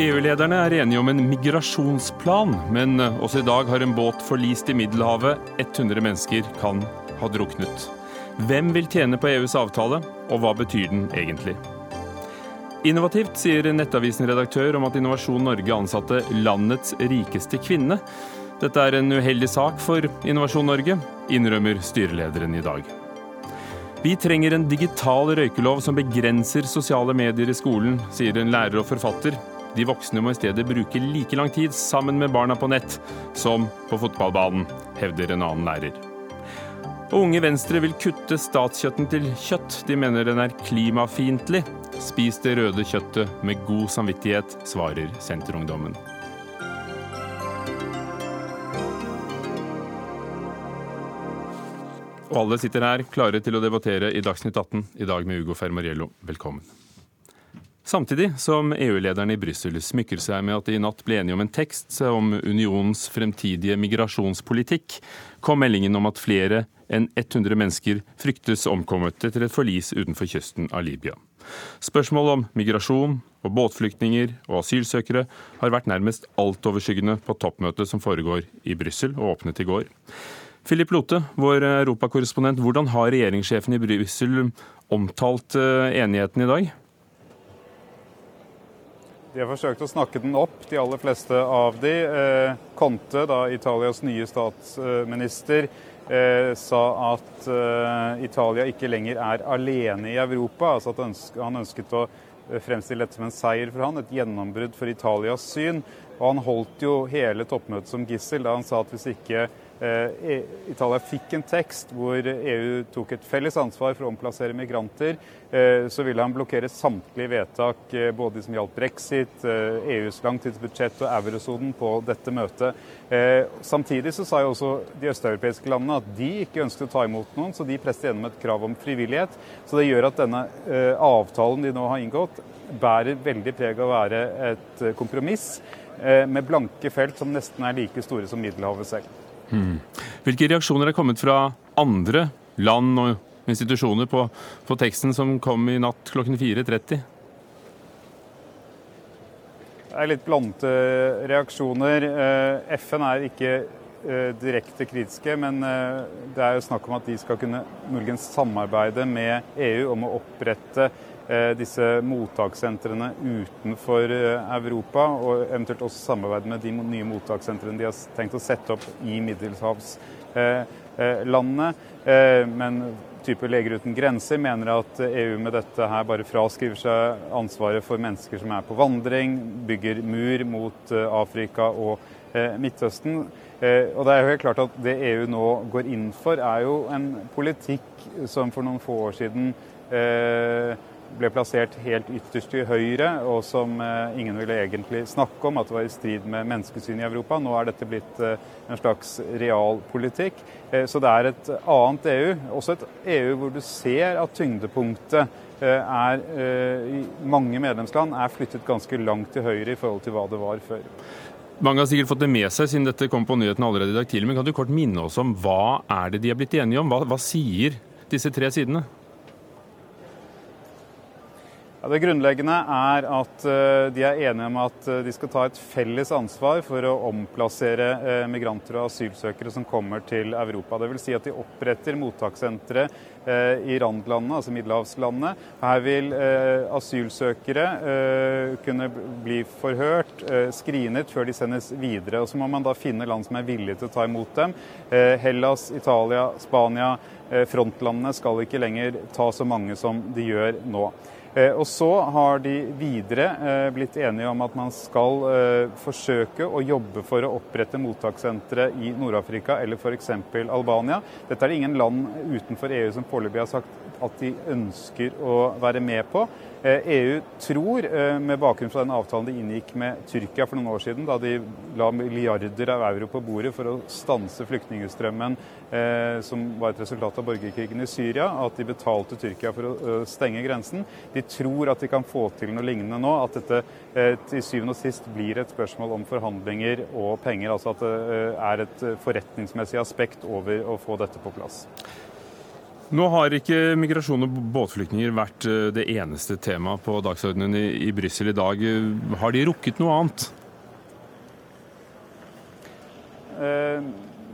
EU-lederne er enige om en migrasjonsplan, men også i dag har en båt forlist i Middelhavet. 100 mennesker kan ha druknet. Hvem vil tjene på EUs avtale, og hva betyr den egentlig? Innovativt, sier Nettavisen-redaktør om at Innovasjon Norge ansatte landets rikeste kvinne. Dette er en uheldig sak for Innovasjon Norge, innrømmer styrelederen i dag. Vi trenger en digital røykelov som begrenser sosiale medier i skolen, sier en lærer og forfatter. De voksne må i stedet bruke like lang tid sammen med barna på nett som på fotballbanen, hevder en annen lærer. Og Unge Venstre vil kutte statskjøtten til kjøtt. De mener den er klimafiendtlig. Spis det røde kjøttet med god samvittighet, svarer Senterungdommen. Og alle sitter her klare til å debattere i Dagsnytt 18, i dag med Ugo Fermariello. Velkommen. Samtidig som EU-lederne i Brussel smykker seg med at de i natt ble enige om en tekst om unionens fremtidige migrasjonspolitikk, kom meldingen om at flere enn 100 mennesker fryktes omkommet etter et forlis utenfor kysten av Libya. Spørsmål om migrasjon og båtflyktninger og asylsøkere har vært nærmest altoverskyggende på toppmøtet som foregår i Brussel og åpnet i går. Philip Lote, vår europakorrespondent, hvordan har regjeringssjefen i Brussel omtalt eh, enigheten i dag? De har forsøkt å snakke den opp, de aller fleste av de. Eh, Conte, da Italias nye statsminister, eh, sa at eh, Italia ikke lenger er alene i Europa. altså at Han ønsket å fremstille dette som en seier for han, et gjennombrudd for Italias syn. Og han holdt jo hele toppmøtet som gissel da han sa at hvis ikke Eh, Italia fikk en tekst hvor EU tok et felles ansvar for å omplassere migranter. Eh, så ville han blokkere samtlige vedtak, eh, både de som gjaldt brexit, EUs langtidsbudsjett og eurosonen, på dette møtet. Samtidig så sa jo også de østeuropeiske landene at de ikke ønsket å ta imot noen, så de presset gjennom et krav om frivillighet. Så det gjør at denne avtalen de nå har inngått, bærer veldig preg av å være et kompromiss med blanke felt som nesten er like store som Middelhavet selv. Hmm. Hvilke reaksjoner er kommet fra andre land og institusjoner på, på teksten som kom i natt klokken 4.30? Det er litt blandede reaksjoner. Eh, FN er ikke eh, direkte kritiske, men eh, det er jo snakk om at de skal kunne muligens samarbeide med EU om å opprette disse mottakssentrene utenfor eh, Europa, og eventuelt også samarbeide med de nye mottakssentrene de har tenkt å sette opp i middelhavslandene. Eh, men type Leger uten grenser mener at EU med dette her bare fraskriver seg ansvaret for mennesker som er på vandring, bygger mur mot Afrika og Midtøsten. Og det er jo helt klart at Det EU nå går inn for, er jo en politikk som for noen få år siden eh, ble plassert helt ytterst til høyre, og som eh, ingen ville egentlig snakke om, at det var i strid med menneskesynet i Europa. Nå er dette blitt eh, en slags realpolitikk. Eh, så det er et annet EU, også et EU hvor du ser at tyngdepunktet er, mange medlemsland er flyttet ganske langt til høyre i forhold til hva det var før. Mange har sikkert fått det med seg siden dette kom på nyhetene allerede i dag tidlig, men kan du kort minne oss om hva er det de er blitt enige om? Hva, hva sier disse tre sidene? Ja, det grunnleggende er at eh, de er enige om at eh, de skal ta et felles ansvar for å omplassere eh, migranter og asylsøkere som kommer til Europa. Dvs. Si at de oppretter mottakssentre i randlandene, altså middelhavslandene. Her vil asylsøkere kunne bli forhørt, skrinet, før de sendes videre. Og Så må man da finne land som er villige til å ta imot dem. Hellas, Italia, Spania, frontlandene skal ikke lenger ta så mange som de gjør nå. Eh, og så har de videre eh, blitt enige om at man skal eh, forsøke å jobbe for å opprette mottakssentre i Nord-Afrika eller f.eks. Albania. Dette er det ingen land utenfor EU som foreløpig har sagt at de ønsker å være med på. EU e tror, med bakgrunn fra den avtalen de inngikk med Tyrkia for noen år siden, da de la milliarder av euro på bordet for å stanse flyktningstrømmen som var et resultat av borgerkrigen i Syria, at de betalte Tyrkia for å stenge grensen. De tror at de kan få til noe lignende nå. At dette til syvende og sist blir et spørsmål om forhandlinger og penger. Altså at det er et forretningsmessig aspekt over å få dette på plass. Nå har ikke migrasjon og båtflyktninger vært eh, det eneste temaet på dagsordenen i, i Brussel i dag. Har de rukket noe annet? Eh,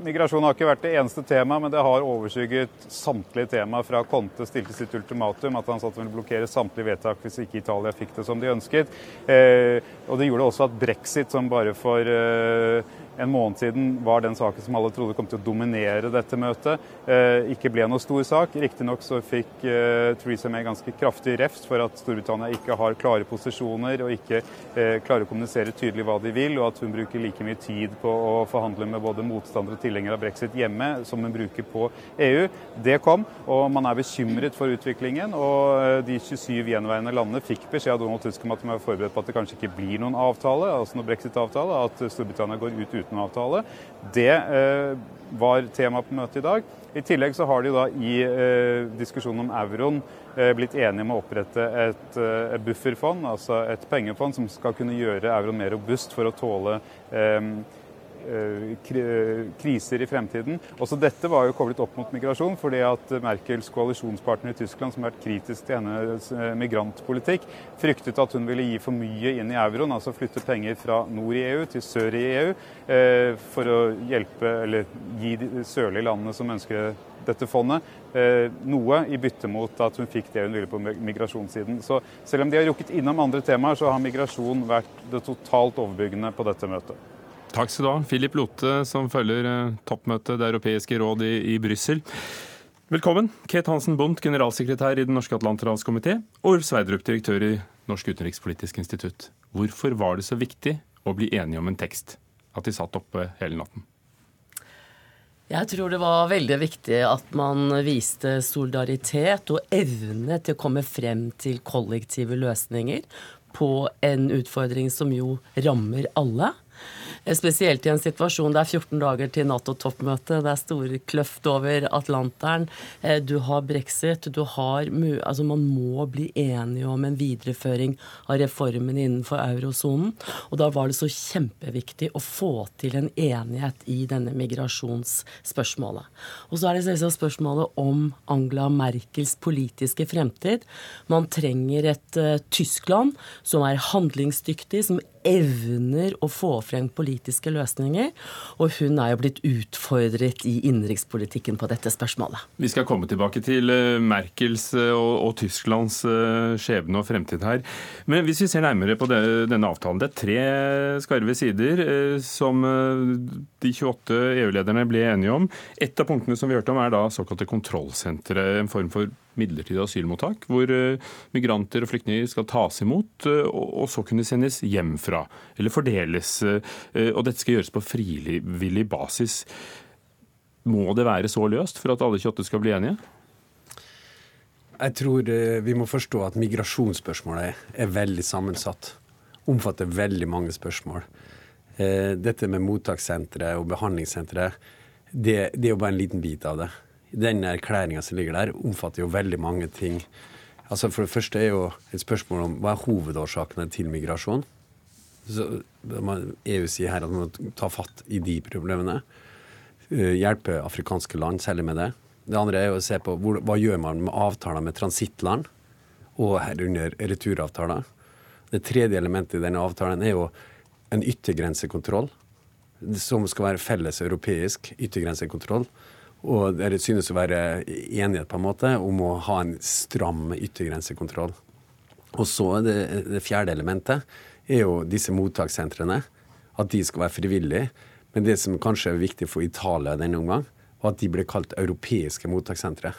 migrasjon har ikke vært det eneste temaet, men det har overskygget samtlige tema fra Conte stilte sitt ultimatum, at han satt ville blokkere samtlige vedtak hvis ikke Italia fikk det som de ønsket. Eh, og det gjorde også at brexit, som bare for eh, en måned siden var den saken som alle trodde kom til å dominere dette møtet, eh, ikke ble noe stor sak. Riktignok så fikk eh, Theresa May ganske kraftig refs for at Storbritannia ikke har klare posisjoner og ikke eh, klarer å kommunisere tydelig hva de vil, og at hun bruker like mye tid på å forhandle med både motstandere og tilhengere av brexit hjemme som hun bruker på EU. Det kom, og man er bekymret for utviklingen. Og de 27 gjenværende landene fikk beskjed av Donald Tusk om at de var forberedt på at det kanskje ikke blir noen avtale, altså noen brexit-avtale, at Storbritannia går ut uten avtale. Det eh, var tema på møtet i dag. I tillegg så har de da i eh, diskusjonen om euroen eh, blitt enige om å opprette et, et bufferfond, altså et pengefond som skal kunne gjøre euroen mer robust for å tåle kriser i fremtiden. Også dette var jo koblet opp mot migrasjon, fordi at Merkels koalisjonspartner i Tyskland, som har vært kritisk til hennes migrantpolitikk, fryktet at hun ville gi for mye inn i euroen, altså flytte penger fra nord i EU til sør i EU, for å hjelpe, eller gi de sørlige landene som ønsker dette fondet, noe i bytte mot at hun fikk det hun ville på migrasjonssiden. Så selv om de har rukket innom andre temaer, så har migrasjon vært det totalt overbyggende på dette møtet. Takk skal du ha, Philip Lote, som følger toppmøtet Det europeiske råd i, i Brussel. Velkommen, Kate Hansen Bundt, generalsekretær i Den norske atlanterhavskomité, og Ulf Sverdrup, direktør i Norsk utenrikspolitisk institutt. Hvorfor var det så viktig å bli enige om en tekst? At de satt oppe hele natten? Jeg tror det var veldig viktig at man viste solidaritet og evne til å komme frem til kollektive løsninger på en utfordring som jo rammer alle. Spesielt i en situasjon det er 14 dager til Nato-toppmøte, det er stor kløft over Atlanteren, du har brexit, du har Altså, man må bli enige om en videreføring av reformen innenfor eurosonen. Og da var det så kjempeviktig å få til en enighet i denne migrasjonsspørsmålet. Og så er det selvsagt spørsmålet om Angela Merkels politiske fremtid. Man trenger et uh, Tyskland som er handlingsdyktig, som evner å få frem politiske løsninger. Og hun er jo blitt utfordret i innenrikspolitikken på dette spørsmålet. Vi skal komme tilbake til eh, Merkels eh, og, og Tysklands eh, skjebne og fremtid her. Men hvis vi ser nærmere på denne avtalen. Det er tre skarve sider som de 28 EU-lederne ble enige om. Et av punktene som vi hørte om, er da såkalte kontrollsentre. En form for midlertidig asylmottak, hvor eh, migranter og flyktninger skal tas imot eh, og så kunne sendes hjem fra, eller fordeles. Eh, og dette skal gjøres på frivillig basis. Må det være så løst for at alle 28 skal bli enige? Jeg tror vi må forstå at migrasjonsspørsmålet er veldig sammensatt. Omfatter veldig mange spørsmål. Dette med mottakssentre og behandlingssentre, det, det er jo bare en liten bit av det den erklæringa som ligger der, omfatter jo veldig mange ting. Altså For det første er jo et spørsmål om hva er hovedårsakene til migrasjon. Så EU sier her at man må ta fatt i de problemene. Eh, hjelpe afrikanske land særlig med det. Det andre er å se på hvor, hva gjør man med avtaler med transittland, og herunder returavtaler. Det tredje elementet i denne avtalen er jo en yttergrensekontroll, som skal være felles europeisk yttergrensekontroll. Og det synes å være enighet på en måte om å ha en stram yttergrensekontroll. Og så det, det fjerde elementet er jo disse mottakssentrene. At de skal være frivillige. Men det som kanskje er viktig for Italia denne omgang, var at de ble kalt europeiske mottakssentre.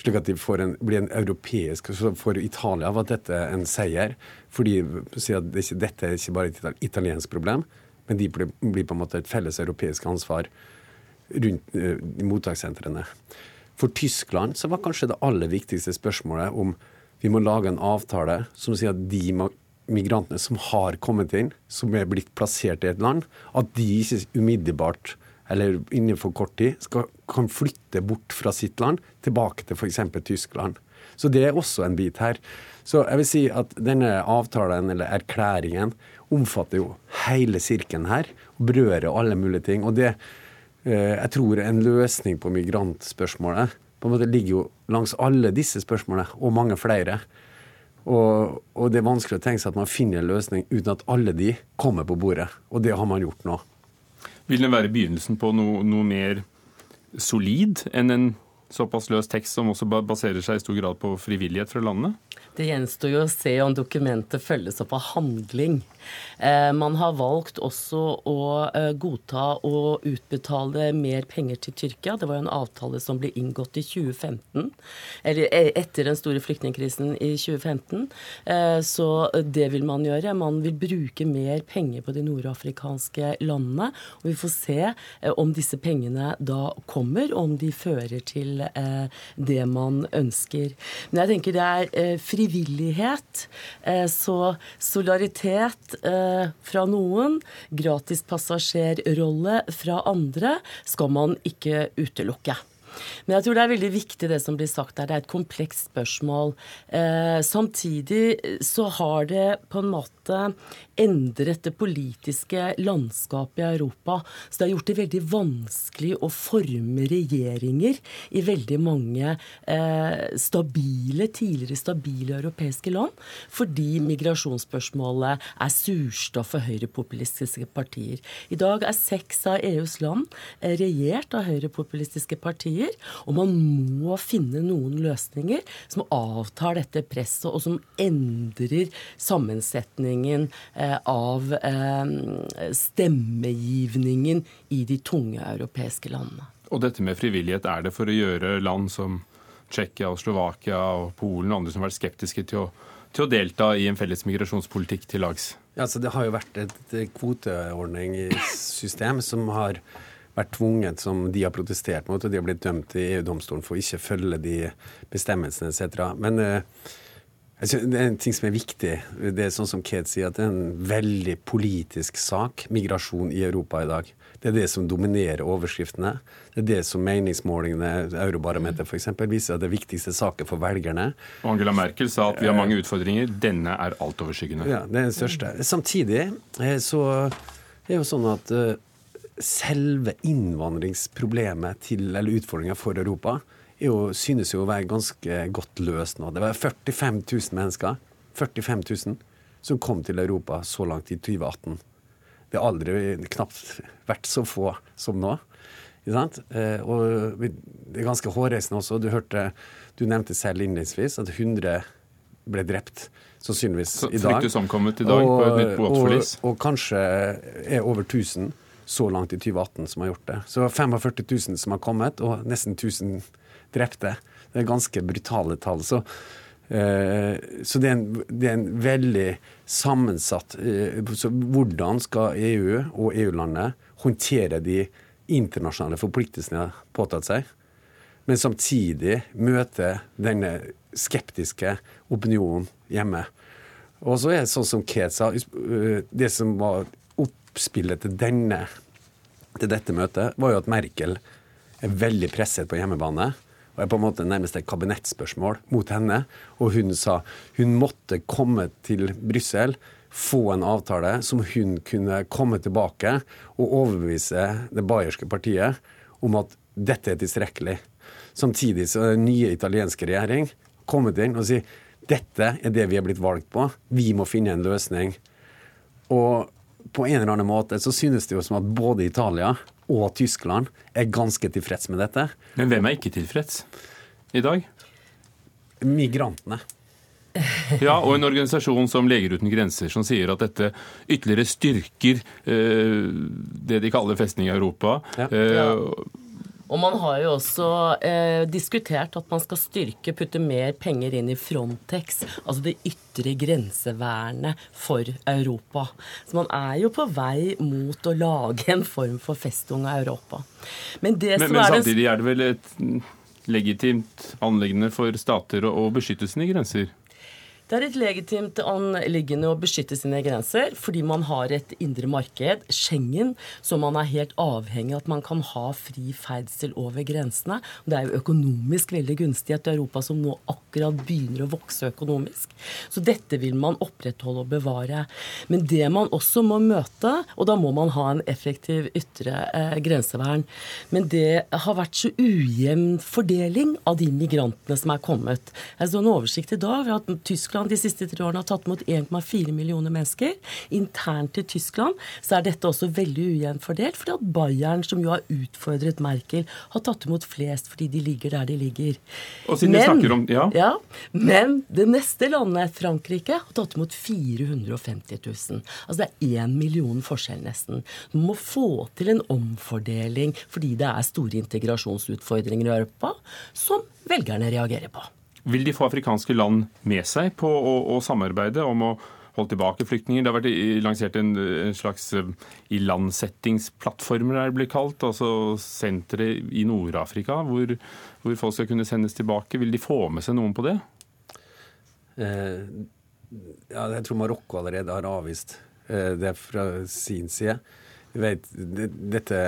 Slik at de en, blir en europeisk Så for Italia var dette en seier. Fordi at dette er ikke bare et italiensk problem, men de blir, på en måte et felles europeisk ansvar rundt eh, mottakssentrene. For Tyskland så var kanskje det aller viktigste spørsmålet om vi må lage en avtale som sier at de migrantene som har kommet inn, som er blitt plassert i et land, at de ikke umiddelbart eller innenfor kort tid skal, kan flytte bort fra sitt land tilbake til f.eks. Tyskland. Så det er også en bit her. Så jeg vil si at denne avtalen eller erklæringen omfatter jo hele sirkelen her. og Berører alle mulige ting. Og det jeg tror en løsning på migrantspørsmålet på en måte ligger jo langs alle disse spørsmålene, og mange flere. Og, og, det er vanskelig å tenke seg at man finner en løsning uten at alle de kommer på bordet. Og det har man gjort nå. Vil den være begynnelsen på noe, noe mer solid enn en såpass løs tekst som også baserer seg i stor grad på frivillighet fra landene? Det gjenstår jo å se om dokumentet følges opp av handling. Eh, man har valgt også å eh, godta å utbetale mer penger til Tyrkia. Det var jo en avtale som ble inngått i 2015, eller eh, etter den store flyktningkrisen i 2015. Så det vil man gjøre. Man vil bruke mer penger på de nordafrikanske landene. Og vi får se om disse pengene da kommer, og om de fører til det man ønsker. Men jeg tenker det er frivillighet. Så solidaritet eh, fra noen, gratispassasjerrolle fra andre, skal man ikke utelukke. Men jeg tror det er veldig viktig det som blir sagt der. Det er et komplekst spørsmål. Eh, samtidig så har det på en måte endret det politiske landskapet i Europa. Så det har gjort det veldig vanskelig å forme regjeringer i veldig mange eh, stabile, tidligere stabile europeiske land, fordi migrasjonsspørsmålet er surstoff for høyrepopulistiske partier. I dag er seks av EUs land eh, regjert av høyrepopulistiske partier, og man må finne noen løsninger som avtar dette presset, og som endrer sammensetningen eh, Eh, av eh, stemmegivningen i de tunge europeiske landene. Og dette med frivillighet, er det for å gjøre land som Tsjekkia og Slovakia og Polen og andre som har vært skeptiske til å, til å delta i en felles migrasjonspolitikk til lags? Ja, altså det har jo vært et kvoteordningssystem som har vært tvunget, som de har protestert mot, og de har blitt dømt i EU-domstolen for å ikke følge de bestemmelsene etc. Men uh, det er en ting som er viktig. Det er sånn som Kate sier, at det er en veldig politisk sak, migrasjon i Europa i dag. Det er det som dominerer overskriftene. Det er det som meningsmålingene, Eurobarometer f.eks., viser at det er viktigste saken for velgerne. Angela Merkel sa at vi har mange utfordringer. Denne er altoverskyggende. Ja, det er den største. Samtidig eh, så er det jo sånn at eh, selve innvandringsproblemet til, eller utfordringa for Europa jo, synes jo å være ganske godt løst nå. Det var 45 000 mennesker 45 000, som kom til Europa så langt i 2018. Det har aldri knapt vært så få som nå. Eh, og det er ganske hårreisende også. Du hørte, du nevnte selv innledningsvis at 100 ble drept, sannsynligvis i dag. Fryktes omkommet i dag og, på et nytt båtforlis. Og, og, kanskje er over 1000 så langt i 2018 som har gjort det. Så 45 000 som har kommet, og nesten 1000 drepte. Det er ganske brutale tall. Så, eh, så det, er en, det, er en, veldig sammensatt eh, så Hvordan skal EU og EU-landet håndtere de internasjonale forpliktelsene de har påtatt seg, men samtidig møte denne skeptiske opinionen hjemme? Og så er det sånn som Ket sa, eh, det som var oppspillet til denne til dette møtet, var jo at Merkel er veldig presset på hjemmebane og er på en måte nærmest et kabinettspørsmål mot henne. Og hun sa hun måtte komme til Brussel, få en avtale som hun kunne komme tilbake og overbevise det bayerske partiet om at dette er tilstrekkelig. Samtidig så er den nye italienske regjering kommet inn og sier dette er det vi er blitt valgt på, vi må finne en løsning. Og på en eller annen måte så synes det jo som at både Italia og Tyskland er ganske tilfreds med dette. Men hvem er ikke tilfreds i dag? Migrantene. Ja, og en organisasjon som Leger uten grenser som sier at dette ytterligere styrker eh, det de kaller festning i Europa. Ja. Eh, ja. Og man har jo også eh, diskutert at man skal styrke, putte mer penger inn i Frontex, altså det ytre grensevernet for Europa. Så man er jo på vei mot å lage en form for festung av Europa. Men, men, men samtidig er det vel et legitimt anliggende for stater å beskytte sine grenser? Det er et legitimt anliggende å beskytte sine grenser fordi man har et indre marked, Schengen, som man er helt avhengig av at man kan ha fri ferdsel over grensene. Det er jo økonomisk veldig gunstig at Europa som nå akkurat begynner å vokse økonomisk. Så dette vil man opprettholde og bevare. Men det man også må møte, og da må man ha en effektiv ytre eh, grensevern, men det har vært så ujevn fordeling av de migrantene som er kommet. Jeg så en oversikt i dag at Tyskland Tyskland de siste tre årene har tatt imot 1,4 millioner mennesker. Internt i Tyskland så er dette også veldig ujevnt fordelt, fordi at Bayern, som jo har utfordret Merkel, har tatt imot flest fordi de ligger der de ligger. Og siden men, snakker om, ja. ja. Men det neste landet, Frankrike, har tatt imot 450 000. Altså det er én million forskjell nesten. Man må få til en omfordeling fordi det er store integrasjonsutfordringer i Europa som velgerne reagerer på. Vil de få afrikanske land med seg på å, å samarbeide om å holde tilbake flyktninger? Det har vært lansert en, en slags eh, ilandsettingsplattformer, er det blir kalt. Altså sentre i Nord-Afrika hvor, hvor, folk skal kunne sendes tilbake. Vil de få med seg noen på det? Eh, ja, jeg tror Marokko allerede har avvist eh, det fra sin side. Vet, det, dette,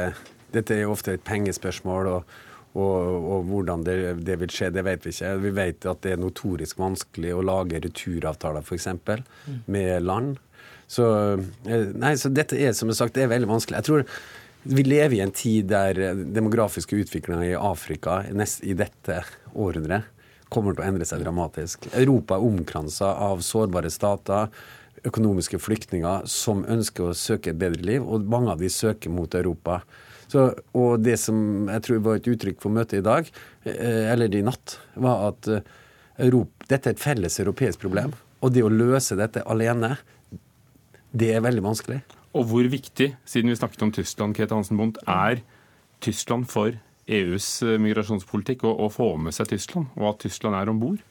dette, er jo ofte et pengespørsmål. og og, og hvordan det, det, vil skje, det vet vi ikke. Vi vet at det er notorisk vanskelig å lage returavtaler f.eks. Mm. med land. Så, eh, nei, så dette er som sagt, det er veldig vanskelig. Jeg tror vi lever i en tid der demografiske utviklinger i Afrika nest, i dette århundret kommer til å endre seg dramatisk. Europa er omkransa av sårbare stater, økonomiske flyktninger som ønsker å søke et bedre liv, og mange av de søker mot Europa. Så, og det som jeg tror var et uttrykk for møtet i dag, eh, eller i natt, var at eh, Europa, dette er et felles europeisk problem. Og det å løse dette alene, det er veldig vanskelig. Og hvor viktig, siden vi snakket om Tyskland, Kete Hansen Bundt, er Tyskland for EUs migrasjonspolitikk migrasjonspolitikk å, få med seg Tyskland, og at Tyskland er om bord?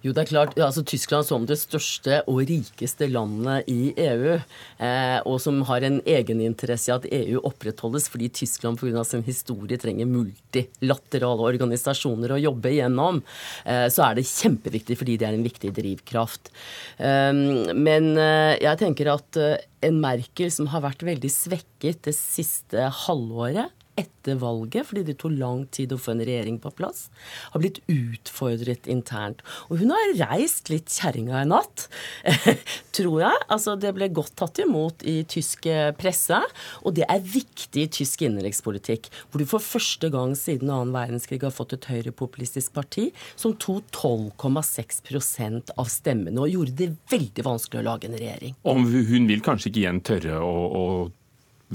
Jo, det er klart. altså Tyskland som det største og rikeste landet i EU, eh, og som har en egeninteresse i at EU opprettholdes fordi Tyskland pga. sin historie trenger multilaterale organisasjoner å jobbe igjennom, eh, så er det kjempeviktig fordi det er en viktig drivkraft. Eh, men eh, jeg tenker at eh, en Merkel som har vært veldig svekket det siste halvåret, etter valget, fordi det tok lang tid å få en regjering på plass, har blitt utfordret internt. Og hun har reist litt kjerringa i natt, tror jeg. Altså, det ble godt tatt imot i tysk presse, og det er viktig i tysk innenrikspolitikk, hvor du for første gang siden annen verdenskrig har fått et høyrepopulistisk parti som tok 12,6% av stemmene, og gjorde det veldig vanskelig å lage en regjering. Om hun vil kanskje ikke igjen tørre å, å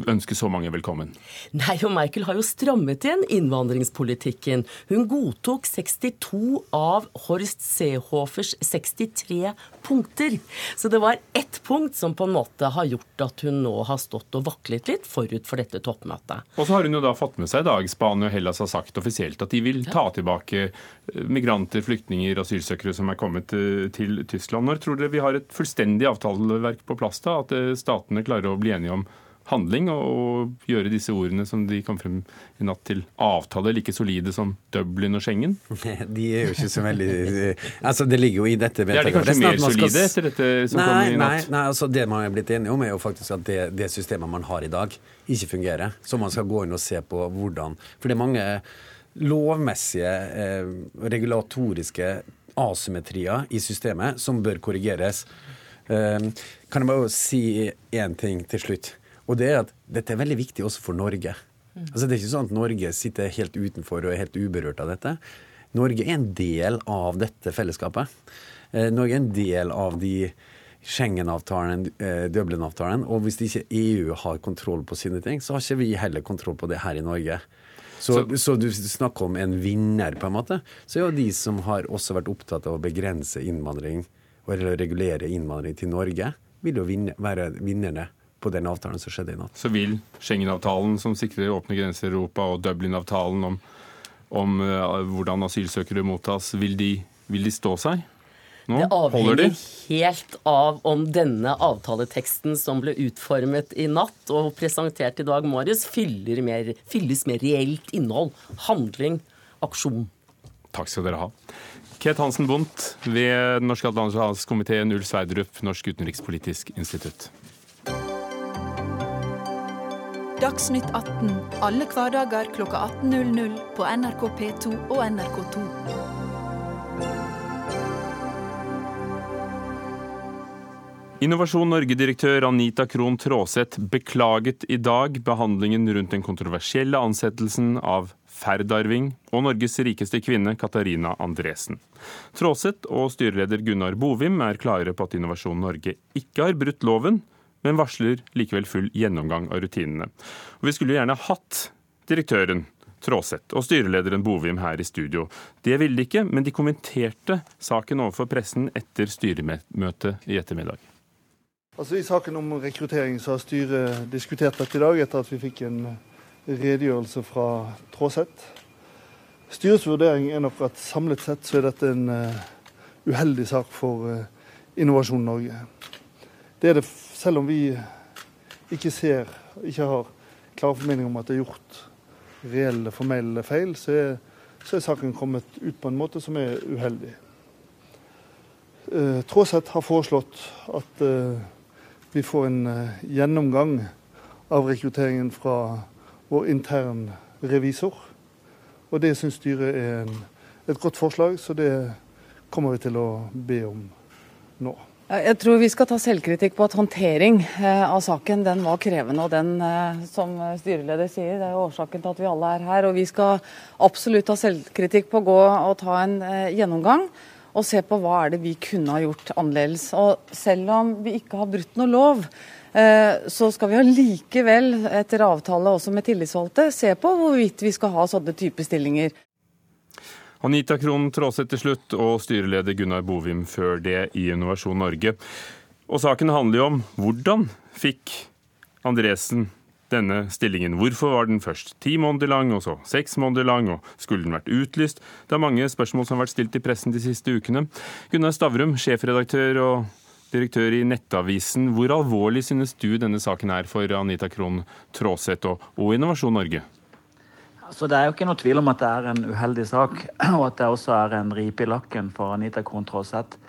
ønske så mange velkommen? Nei, og Michael har jo strammet igjen innvandringspolitikken. Hun godtok 62 av Horst Seehofers 63 punkter. Så det var ett punkt som på en måte har gjort at hun nå har stått og vaklet litt forut for dette toppmøtet. Og så har hun jo da fått med seg i dag Spania og Hellas har sagt offisielt at de vil ta tilbake eh, migranter, flyktninger, asylsøkere som er kommet eh, til Tyskland. Når tror dere vi har et fullstendig avtaleverk på plass da? At eh, statene klarer å bli enige om handling og gjøre disse ordene som de kom frem i natt til avtale like solide som Dublin og Schengen? De er jo ikke så veldig Altså, det ligger jo i dette vedtaket. Er de kanskje mer solide etter dette som nei, kom i natt? Nei, nei, altså det man er blitt enige om, er jo faktisk at det, det, systemet man har i dag, ikke fungerer. Så man skal gå inn og se på hvordan For det er mange lovmessige, eh, regulatoriske asymmetrier i systemet som bør korrigeres. Eh, kan jeg bare si én ting til slutt? Og det er at dette er veldig viktig også for Norge. Mm. Altså Det er ikke sånn at Norge sitter helt utenfor og er helt uberørt av dette. Norge er en del av dette fellesskapet. Eh, Norge er en del av de Schengen-avtalen, eh, Dublin-avtalen. Og hvis ikke EU har kontroll på sine ting, så har ikke vi heller kontroll på det her i Norge. Så, så, så du snakker om en vinner, på en måte. Så er jo de som har også vært opptatt av å begrense innvandring, eller regulere innvandring til Norge, vil jo vinne, være vinnerne på den avtalen som skjedde i natt. Så vil Schengen-avtalen som sikrer åpne grenser i Europa, og Dublin-avtalen om, om uh, hvordan asylsøkere mottas, vil de, vil de stå seg? Nå, det avhenger helt av om denne avtaleteksten som ble utformet i natt og presentert i dag morges, fylles med reelt innhold. Handling, aksjon. Takk skal dere ha. Ket Hansen Bundt ved Den norske atlanterhavskomiteen, Ulf Sverdrup, Norsk utenrikspolitisk institutt. Dagsnytt 18 alle hverdager kl 18.00 på NRK P2 og NRK2. Innovasjon Norge-direktør Anita Krohn Traaseth beklaget i dag behandlingen rundt den kontroversielle ansettelsen av Ferdarving og Norges rikeste kvinne Katarina Andresen. Traaseth og styreleder Gunnar Bovim er klare på at Innovasjon Norge ikke har brutt loven, men varsler likevel full gjennomgang av rutinene. Og vi skulle jo gjerne hatt direktøren Tråseth og styrelederen Bovim her i studio. Det ville de ikke, men de kommenterte saken overfor pressen etter styremøtet i ettermiddag. Altså I saken om rekruttering så har styret diskutert dette i dag, etter at vi fikk en redegjørelse fra Tråseth. Styrets vurdering er nok at samlet sett så er dette en uh, uheldig sak for uh, Innovasjon Norge. Det er det selv om vi ikke ser, ikke har klare formeninger om at det er gjort reelle formelle feil, så er, så er saken kommet ut på en måte som er uheldig. Eh, Tråseth har foreslått at eh, vi får en eh, gjennomgang av rekrutteringen fra vår intern revisor. Og det syns styret er en, et godt forslag, så det kommer vi til å be om nå. Jeg tror vi skal ta selvkritikk på at håndtering eh, av saken den var krevende. Og den, eh, som styreleder sier, det er årsaken til at vi alle er her. Og vi skal absolutt ta selvkritikk på å gå og ta en gjennomgang og se på hva er det vi kunne ha gjort annerledes. Og selv om vi ikke har brutt noe lov, eh, så skal vi allikevel, etter avtale også med tillitsvalgte, se på hvorvidt vi skal ha sånne type stillinger. Anita Krohn Traaseth til slutt, og styreleder Gunnar Bovim før det i Innovasjon Norge. Og saken handler jo om hvordan fikk Andresen denne stillingen. Hvorfor var den først ti måneder lang, og så seks måneder lang, og skulle den vært utlyst? Det er mange spørsmål som har vært stilt i pressen de siste ukene. Gunnar Stavrum, sjefredaktør og direktør i Nettavisen. Hvor alvorlig synes du denne saken er for Anita Krohn Traaseth og, og Innovasjon Norge? Altså, det er jo ikke noe tvil om at det er en uheldig sak, og at det også er en ripe i lakken for Anita Krohn Traaseth.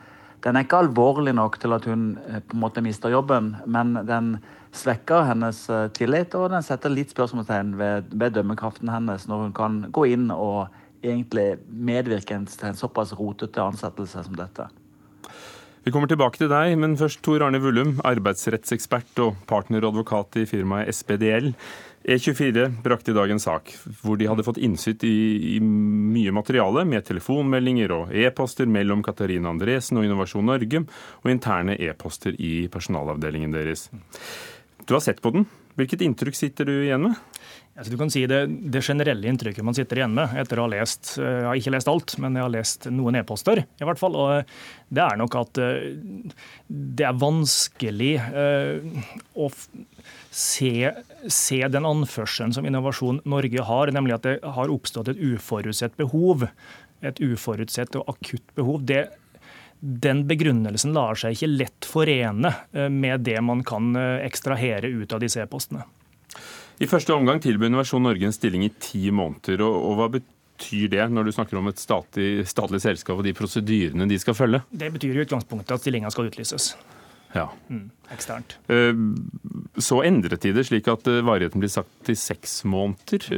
Den er ikke alvorlig nok til at hun eh, på en måte mister jobben, men den svekker hennes eh, tillit, og den setter litt spørsmålstegn ved, ved dømmekraften hennes når hun kan gå inn og egentlig medvirke til en såpass rotete ansettelse som dette. Vi kommer tilbake til deg, men først Tor Arne Vullum, arbeidsrettsekspert og partneradvokat i firmaet SPDL. E24 brakte i dag en sak hvor de hadde fått innsitt i, i mye materiale med telefonmeldinger og e-poster mellom Katarina Andresen og Innovasjon Norge, og interne e-poster i personalavdelingen deres. Du har sett på den. Hvilket inntrykk sitter du igjen med? Altså, du kan si det, det, generelle inntrykket man sitter igjen med etter å ha lest eh, Jeg har ikke lest alt, men jeg har lest noen e-poster. i hvert fall, og Det er nok at eh, det er vanskelig eh, å se, se den anførselen som Innovasjon Norge har, nemlig at det har oppstått et uforutsett behov. Et uforutsett og akutt behov. Det den begrunnelsen lar seg ikke lett forene eh, med det man kan eh, ekstrahere ut av disse e-postene. I første omgang tilbyr Innovasjon Norge en stilling i ti måneder. og, og hva betyr det når du snakker om et statlig, statlig, selskap og de prosedyrene de skal følge? Det betyr i utgangspunktet at stillinga skal utlyses. Ja. Mm, eksternt. Eh, så endret de det slik at varigheten blir satt til seks måneder.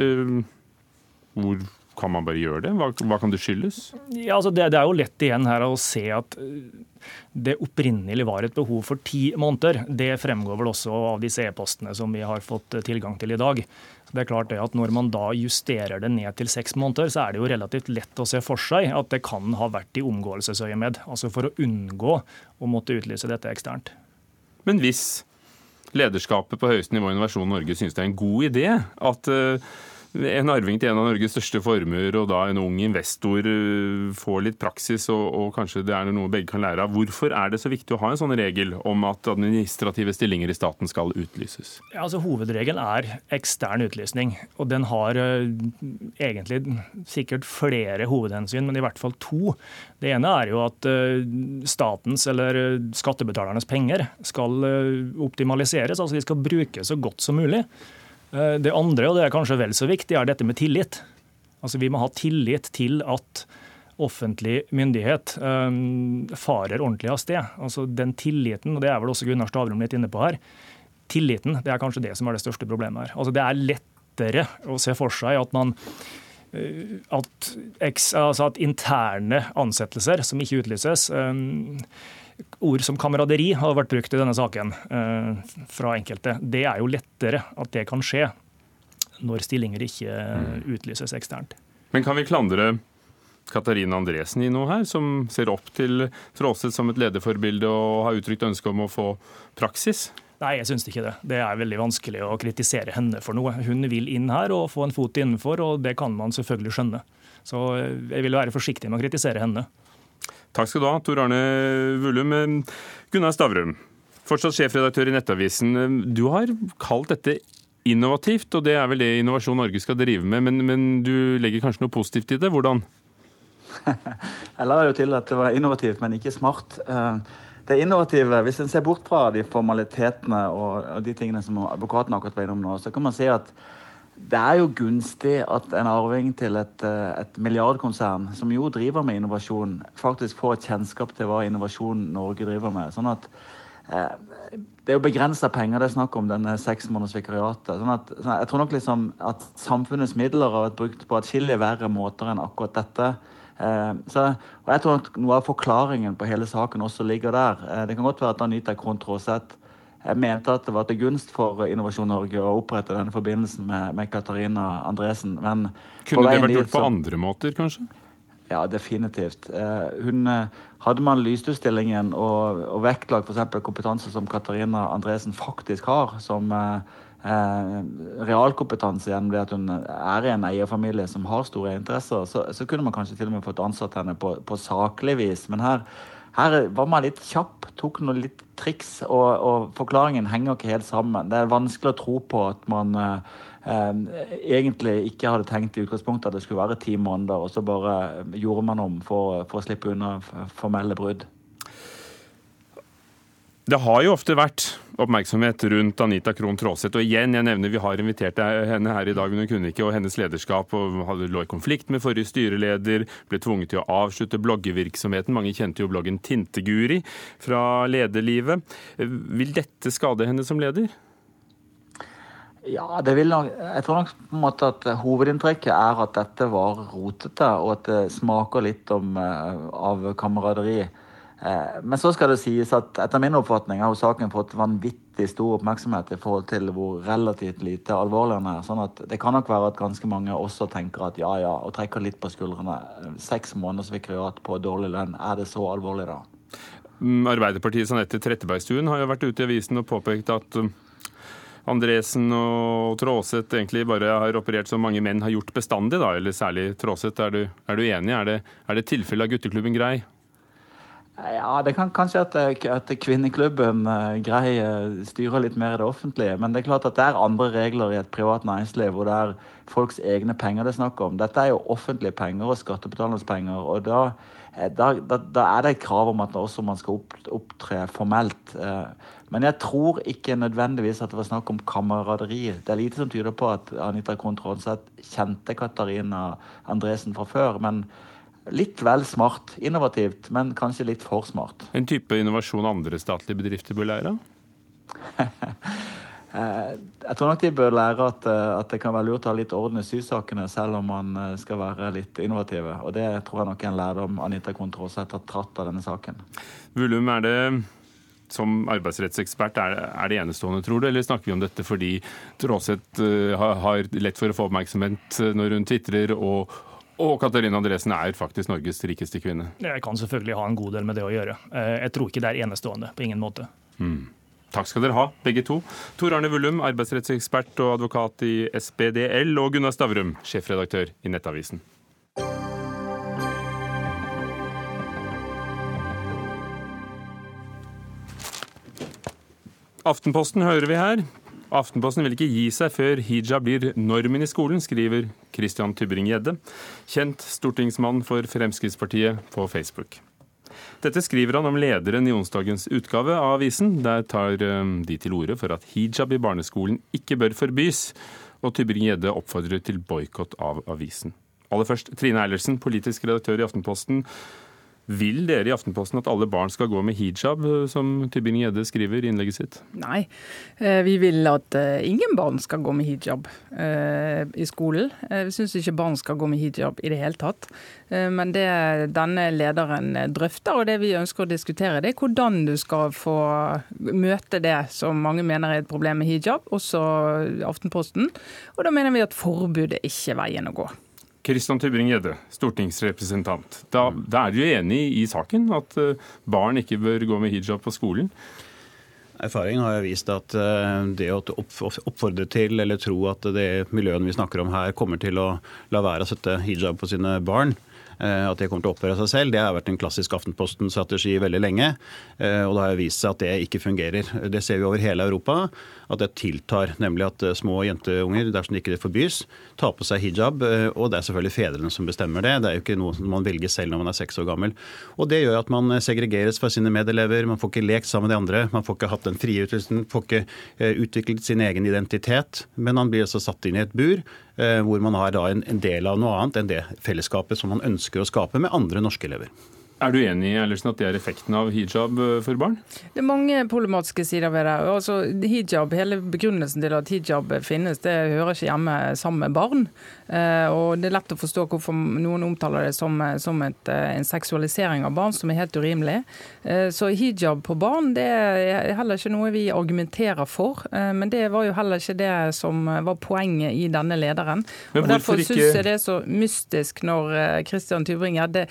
Hvor kan man bare gjøre det? Hva, hva kan det skyldes? Ja, altså det, det, er jo lett igjen her å se at eh, det opprinnelig var et behov for ti måneder. Det fremgår vel også av disse e-postene som vi har fått tilgang til i dag. Det er klart det at Når man da justerer det ned til seks måneder, så er det jo relativt lett å se for seg at det kan ha vært i omgåelsesøyemed. Altså for å unngå å måtte utlyse dette eksternt. Men hvis lederskapet på høyeste nivå i Innovasjon Norge synes det er en god idé at uh, en arving til en av Norges største formuer og da en ung investor eh, får litt praksis, og, og, kanskje det er noe begge kan lære av. Hvorfor er det så viktig å ha en sånn regel om at administrative stillinger i staten skal utlyses? Ja, altså Hovedregelen er ekstern utlysning. og Den har uh, egentlig sikkert flere hovedhensyn, men i hvert fall to. Det ene er jo at uh, statens eller skattebetalernes penger skal uh, optimaliseres. altså De skal brukes så godt som mulig. Eh, det andre, og det er kanskje vel så viktig, er dette med tillit. Altså Vi må ha tillit til at offentlig myndighet farer ordentlig av sted. Altså Den tilliten, og det er vel også Gunnar Stavrum litt inne på her, tilliten det er kanskje det som er det største problemet her. Altså Det er lettere å se for seg at man at, altså at, interne ansettelser som ikke utlyses Ord som kameraderi har vært brukt i denne saken fra enkelte. Det er jo lettere at det kan skje når stillinger ikke mm. utlyses eksternt. Men kan vi klandre Katarina Andresen i noe her, som ser opp til Tråseth som et lederforbilde og har uttrykt ønske om å få praksis? Nei, jeg syns ikke det. Det er veldig vanskelig å kritisere henne for noe. Hun vil inn her og få en fot innenfor, og det kan man selvfølgelig skjønne. Så jeg vil være forsiktig med å kritisere henne. Takk skal du ha, Tor Arne Vullum. Gunnar Stavrum, fortsatt sjefredaktør i Nettavisen. Du har kalt dette innovativt, og det er vel det Innovasjon Norge skal drive med, men, men du legger kanskje noe positivt i det? Hvordan? Jeg la jo til at det var innovativt, men ikke smart. Eh, det innovative, Hvis en ser bort fra de formalitetene og de tingene som advokaten akkurat var innom nå, så kan man si at det er jo gunstig at en arving til et, eh, et, milliardkonsern, som jo driver med innovasjon, faktisk får et kjennskap til hva Innovasjon Norge driver med. Sånn at eh, det er jo begrensa penger det er snakk om, denne seksmånedersvikariatet. Sånn at, sånn jeg tror nok liksom at samfunnets midler har vært brukt på atskillig verre måter enn akkurat dette. Eh, så, og jeg tror at Noe av forklaringen på hele saken også ligger der. Eh, det kan godt være at Anita Krohn Traaseth mente at det var til gunst for Innovasjon Norge å opprette denne forbindelsen med, med Katarina Andresen. Men Kunne det vært gjort på andre måter, kanskje? Ja, definitivt. Eh, hun, eh, hadde man lysutstillingen og, og vektlagt f.eks. kompetanse som Katarina Andresen faktisk har, som eh, eh, realkompetanse gjennom det at hun er i en eierfamilie som har store interesser, så, så, kunne man kanskje til og med fått ansatt henne på, på saklig vis. Men her, her, var man litt kjapp, tok noen litt triks, og, og, forklaringen henger ikke helt sammen. Det er vanskelig å tro på at man eh, Eh, egentlig ikke hadde tenkt i utgangspunktet at det skulle være ti måneder, og så bare gjorde man om for, for å slippe unna formelle brudd. Det har jo ofte vært oppmerksomhet rundt Anita Krohn Traaseth. Og igjen, jeg nevner vi har invitert henne her i dag, men hun kunne ikke. Og hennes lederskap og hadde lå i konflikt med forrige styreleder, ble tvunget til å avslutte bloggevirksomheten. Mange kjente jo bloggen Tinteguri fra lederlivet. Vil dette skade henne som leder? Ja, det vil nok Jeg tror nok på en måte at hovedinntrykket er at dette var rotete, og at det smaker litt om, uh, av kameraderi. Uh, men så skal det sies at etter min oppfatning har saken fått vanvittig stor oppmerksomhet i forhold til hvor relativt lite alvorlig den er. sånn at det kan nok være at ganske mange også tenker at ja ja, og trekker litt på skuldrene. Seks måneders vikariat på dårlig lønn, er det så alvorlig da? Mm, Arbeiderpartiets Anette Trettebergstuen har jo vært ute i avisen og påpekt at Andresen og Tråseth egentlig bare har operert som mange menn har gjort bestandig, da, eller særlig Tråseth. Er, er, du enig? Er det, er det tilfellet av gutteklubben Grei? Ja, det kan kanskje at, at kvinneklubben greier uh, styrer litt mer i det offentlige. Men det er klart at det er andre regler i et privat næringsliv hvor det er folks egne penger det er snakk om. Dette er jo offentlige penger og skattebetalernes penger. og da, eh, da, da, da, er det et krav om at også man skal opptre formelt. Men jeg tror ikke nødvendigvis at det var snakk om kameraderi. Det er lite som tyder på at Anita Krohn kjente Katarina Andresen fra før. men Litt vel smart. Innovativt, men kanskje litt for smart. En type innovasjon andre statlige bedrifter bør lære? Eh, jeg tror nok de bør lære at, eh, at, det kan være lurt å ha litt orden i sysakene, selv om man eh, skal være litt innovative. Og det tror jeg nok er en lærdom Anita Krohn har tatt av denne saken. Vullum, er det som arbeidsrettsekspert er, er det enestående, tror du? Eller snakker vi om dette fordi Tråseth har lett for å få oppmerksomhet når hun tvitrer, og, og Katarina Andresen er faktisk Norges rikeste kvinne? Jeg kan selvfølgelig ha en god del med det å gjøre. Eh, jeg tror ikke det er enestående. På ingen måte. Mm. Takk skal dere ha, begge to. Tor Arne Vullum, arbeidsrettsekspert og advokat i SBDL, og Gunnar Stavrum, sjefredaktør i Nettavisen. Aftenposten hører vi her. Aftenposten vil ikke gi seg før hijab blir normen i skolen, skriver Christian Tybring-Gjedde, kjent stortingsmann for Fremskrittspartiet på Facebook. Dette skriver han om lederen i onsdagens utgave av avisen. Der tar eh, de til orde for at hijab i barneskolen ikke bør forbys, og Tybring-Gjedde oppfordrer til boikott av avisen. Aller først, Trine Eilertsen, politisk redaktør i Aftenposten. Vil dere i Aftenposten at alle barn skal gå med hijab, som Tybing-Gjedde skriver i innlegget sitt? Nei, eh, vi vil at eh, ingen barn skal gå med hijab eh, i skolen. Vi syns ikke barn skal gå med hijab i det hele tatt. Men det denne lederen drøfter, og det vi ønsker å diskutere, det er hvordan du skal få møte det som mange mener er et problem med hijab, også Aftenposten. Og da mener vi at forbud er veien å gå. Kristian Tybring-Gjedde, stortingsrepresentant. Da, da er du enig i saken, at eh, barn ikke bør gå med hijab på skolen? Erfaring har vist at eh, det å oppfordre til eller tro at det miljøet vi snakker om her kommer til å la være å sette hijab på sine barn, at det kommer til å opphøre seg selv. Det har vært en klassisk Aftenposten-strategi veldig lenge. Eh, og det har vist seg at det ikke fungerer. Det ser vi over hele Europa, at det tiltar. Nemlig at eh, små jenteunger, dersom det ikke forbys, tar på seg hijab. Og det er selvfølgelig fedrene som bestemmer det. Det er jo ikke noe man velger selv når man er seks år gammel. Og det gjør at man segregeres fra sine medelever, man får ikke lekt sammen med de andre, man får ikke hatt den frie utviklelsen, får ikke utviklet sin egen identitet. Men man blir altså satt inn i et bur Eh, hvor man har en, en del av noe annet enn det fellesskapet som man ønsker å skape med andre norske elever. Er du enig Ellersen, at det er effekten av hijab eh, for barn? Det er mange problematiske sider ved det. Altså, hijab, Hele begrunnelsen til at hijab finnes, det hører ikke hjemme sammen med barn. Eh, og Det er lett å forstå hvorfor noen omtaler det som, som et, eh, en seksualisering av barn, som er helt urimelig. Så hijab på barn det er heller ikke noe vi argumenterer for. Men det var jo heller ikke det som var poenget i denne lederen. og Derfor ikke... syns jeg det er så mystisk når Christian Tybring-Gjedde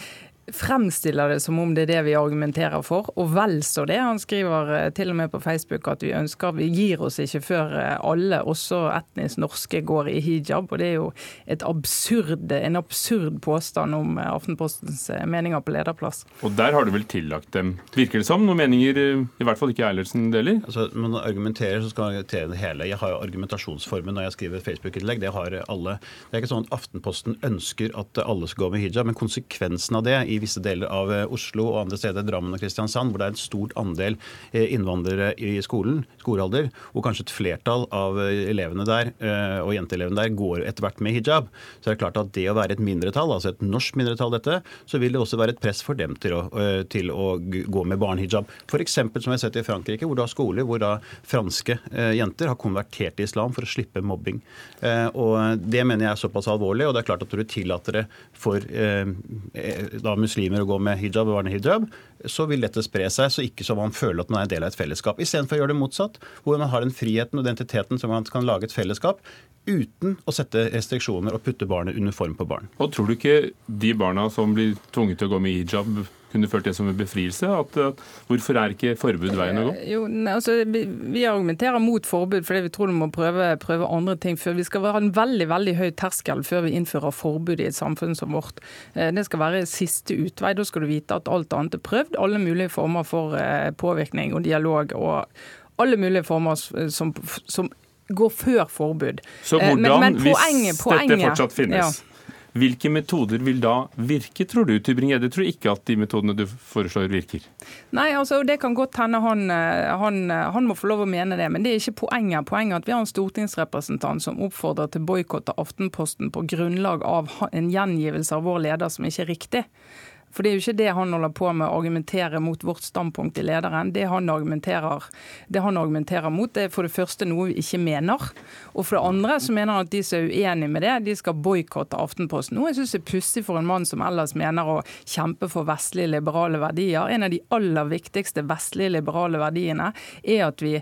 fremstiller det som om det er det vi argumenterer for, og vel så det. Han skriver eh, til og med på Facebook at vi ønsker Vi gir oss ikke før eh, alle, også etnisk norske, går i hijab. Og det er jo absurd, en absurd påstand om eh, Aftenpostens meninger på lederplass. Og der har du vel tillagt dem, virker det som, noen meninger i hvert fall ikke Eilertsen deler? Altså, man argumenterer, så skal man argumentere det hele. Jeg har jo argumentasjonsformen når jeg skriver Facebook-innlegg. Det har alle. Det er ikke sånn at Aftenposten ønsker at alle skal gå med hijab, men konsekvensen av det i visse deler av eh, Oslo og andre steder, Drammen og Kristiansand, hvor det er en stort andel eh, innvandrere i skolen, skolealder, og kanskje et flertall av eh, elevene der og jenteelevene der går etter hvert med hijab, så er det klart at det å være et mindretall, altså et norsk mindretall dette, så vil det også være et press for dem til å, til å gå med barnehijab. F.eks. som jeg har sett i Frankrike, hvor du har skoler hvor da franske jenter har konvertert til islam for å slippe mobbing. Og Det mener jeg er såpass alvorlig. og det er klart at Når du tillater det for da, muslimer å gå med hijab og barnehijab, så vil dette spre seg, så ikke så man føler at man er en del av et fellesskap. Istedenfor å gjøre det motsatt, hvor man har den friheten og identiteten som man kan lage et fellesskap uten å sette restriksjoner og putte barnet under form på barn. Og Tror du ikke de barna som blir tvunget til å gå med hijab, kunne følt det som en befrielse? At, at, hvorfor er ikke forbud veien å gå? Jo, altså, vi, vi, argumenterer mot forbud fordi vi tror du må prøve, prøve, andre ting før. Vi skal ha en veldig veldig høy terskel før vi innfører forbud i et samfunn som vårt. Eh, det skal være siste utvei. Da skal du vite at alt annet er prøvd. Alle mulige former for eh, påvirkning og dialog. og alle mulige former som, som går før forbud. Så hvordan, eh, men, men poenget, hvis poenget, dette fortsatt finnes? Ja. Hvilke metoder vil da virke, tror du? Tybring-Gjedde tror ikke at de metodene du foreslår, virker? Nei, altså det kan godt hende han, eh, han, eh, han, må få lov å mene det, men det er ikke poenget. Poenget er at vi har en stortingsrepresentant som oppfordrer til boikott av Aftenposten på grunnlag av en gjengivelse av vår leder som ikke er riktig. For det er jo ikke det han holder på med, å argumentere mot vårt standpunkt i lederen. Det han det han argumenterer mot, det er for det første noe vi ikke mener. Og for det andre så mener han at de som er uenige med det, de skal boikotte Aftenposten. Noe jeg syns er pussig for en mann som ellers mener å kjempe for vestlige liberale verdier. En av de aller viktigste vestlige liberale verdiene er at vi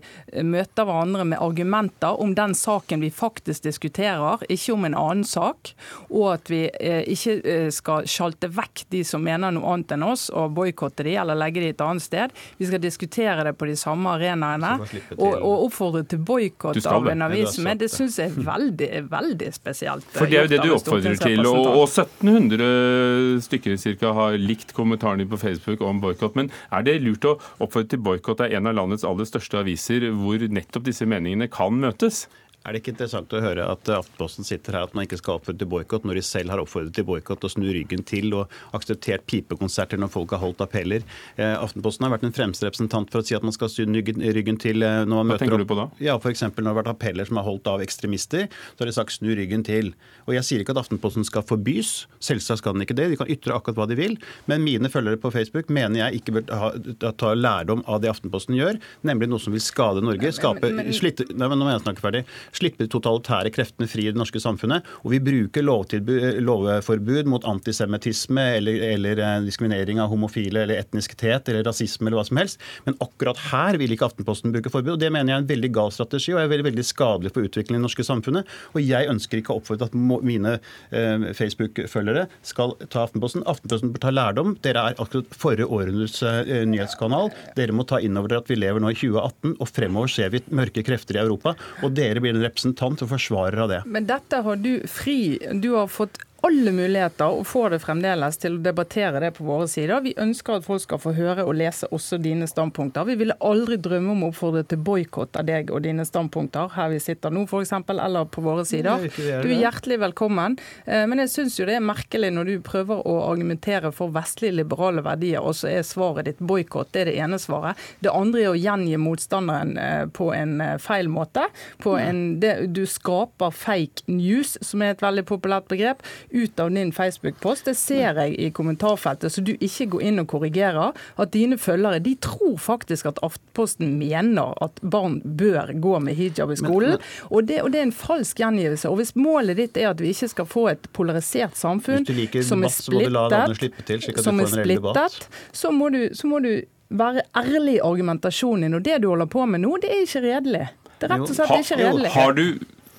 møter hverandre med argumenter om den saken vi faktisk diskuterer, ikke om en annen sak. Og at vi eh, ikke eh, skal sjalte vekk de som mener mener noe annet enn oss og boikotte de eller legge de et annet sted. Vi skal diskutere det på de samme arenaene. Og, og oppfordre til boikott av en avis. Men det syns jeg er veldig, veldig spesielt. For det er jo det du oppfordrer til. Og, og 1700 stykker cirka har likt kommentarene på Facebook om boikott. Men er det lurt å oppfordre til boikott av en av landets aller største aviser, hvor nettopp disse meningene kan møtes? Er det ikke interessant å høre at Aftenposten sitter her at man ikke skal oppfordre til boikott, når de selv har oppfordret til boikott og snu ryggen til og akseptert pipekonserter når folk har holdt appeller? Eh, Aftenposten har vært en fremste representant for å si at man skal snu ryggen til eh, når man Hva møter tenker opp. du på da? Ja, F.eks. når det har vært appeller som er holdt av ekstremister, så har de sagt snu ryggen til. Og Jeg sier ikke at Aftenposten skal forbys, selvsagt skal den ikke det. De kan ytre akkurat hva de vil. Men mine følgere på Facebook mener jeg ikke bør ta lærdom av det Aftenposten gjør, nemlig noe som vil skade Norge. Skape, men- slitte, nei, men nå må jeg snakke ferdig. Slippe de totalitære kreftene fri i det norske samfunnet. Og vi bruker lovforbud mot antisemittisme eller, eller eh, diskriminering av homofile eller etnisitet eller rasisme eller hva som helst. Men akkurat her vil ikke Aftenposten bruke forbud. og Det mener jeg er en veldig gal strategi og er veldig, veldig skadelig for utviklingen i det norske samfunnet. Og jeg ønsker ikke å oppfordre at mine eh, Facebook-følgere skal ta Aftenposten. Aftenposten bør ta lærdom. Dere er akkurat forrige århundres eh, nyhetskanal. Dere må ta inn over dere at vi lever nå i 2018, og fremover ser vi mørke krefter i Europa. Og dere blir en representant og forsvarer av det. Men dette har du fri Du har fått alle muligheter, og får det fremdeles, til å debattere det på våre sider. Vi ønsker at folk skal få høre og lese også dine standpunkter. Vi ville aldri drømme om å oppfordre til boikott av deg og dine standpunkter her vi sitter nå, f.eks., eller på våre sider. Er Du er hjertelig velkommen. Eh, Men jeg syns jo det er merkelig når du prøver å argumentere for vestlige liberale verdier, og så er svaret ditt boikott. Det er det ene svaret. Det andre er å gjengi motstanderen eh, på en eh, feil måte. På en, det, du skaper fake news, som er et veldig populært begrep, ut av din Facebook-post. Det ser jeg i kommentarfeltet, så du ikke går inn og korrigerer. At dine følgere de tror faktisk at Aftenposten mener at barn bør gå med hijab i skolen. og, det, og det er en falsk gjengivelse. Og hvis målet ditt er at vi ikke skal få et polarisert samfunn som er slippe til, som er splittet, så må du, så må du være ærlig i argumentasjonen din. Og det du holder på med nå, det er ikke redelig. Det er rett og slett ikke redelig. har du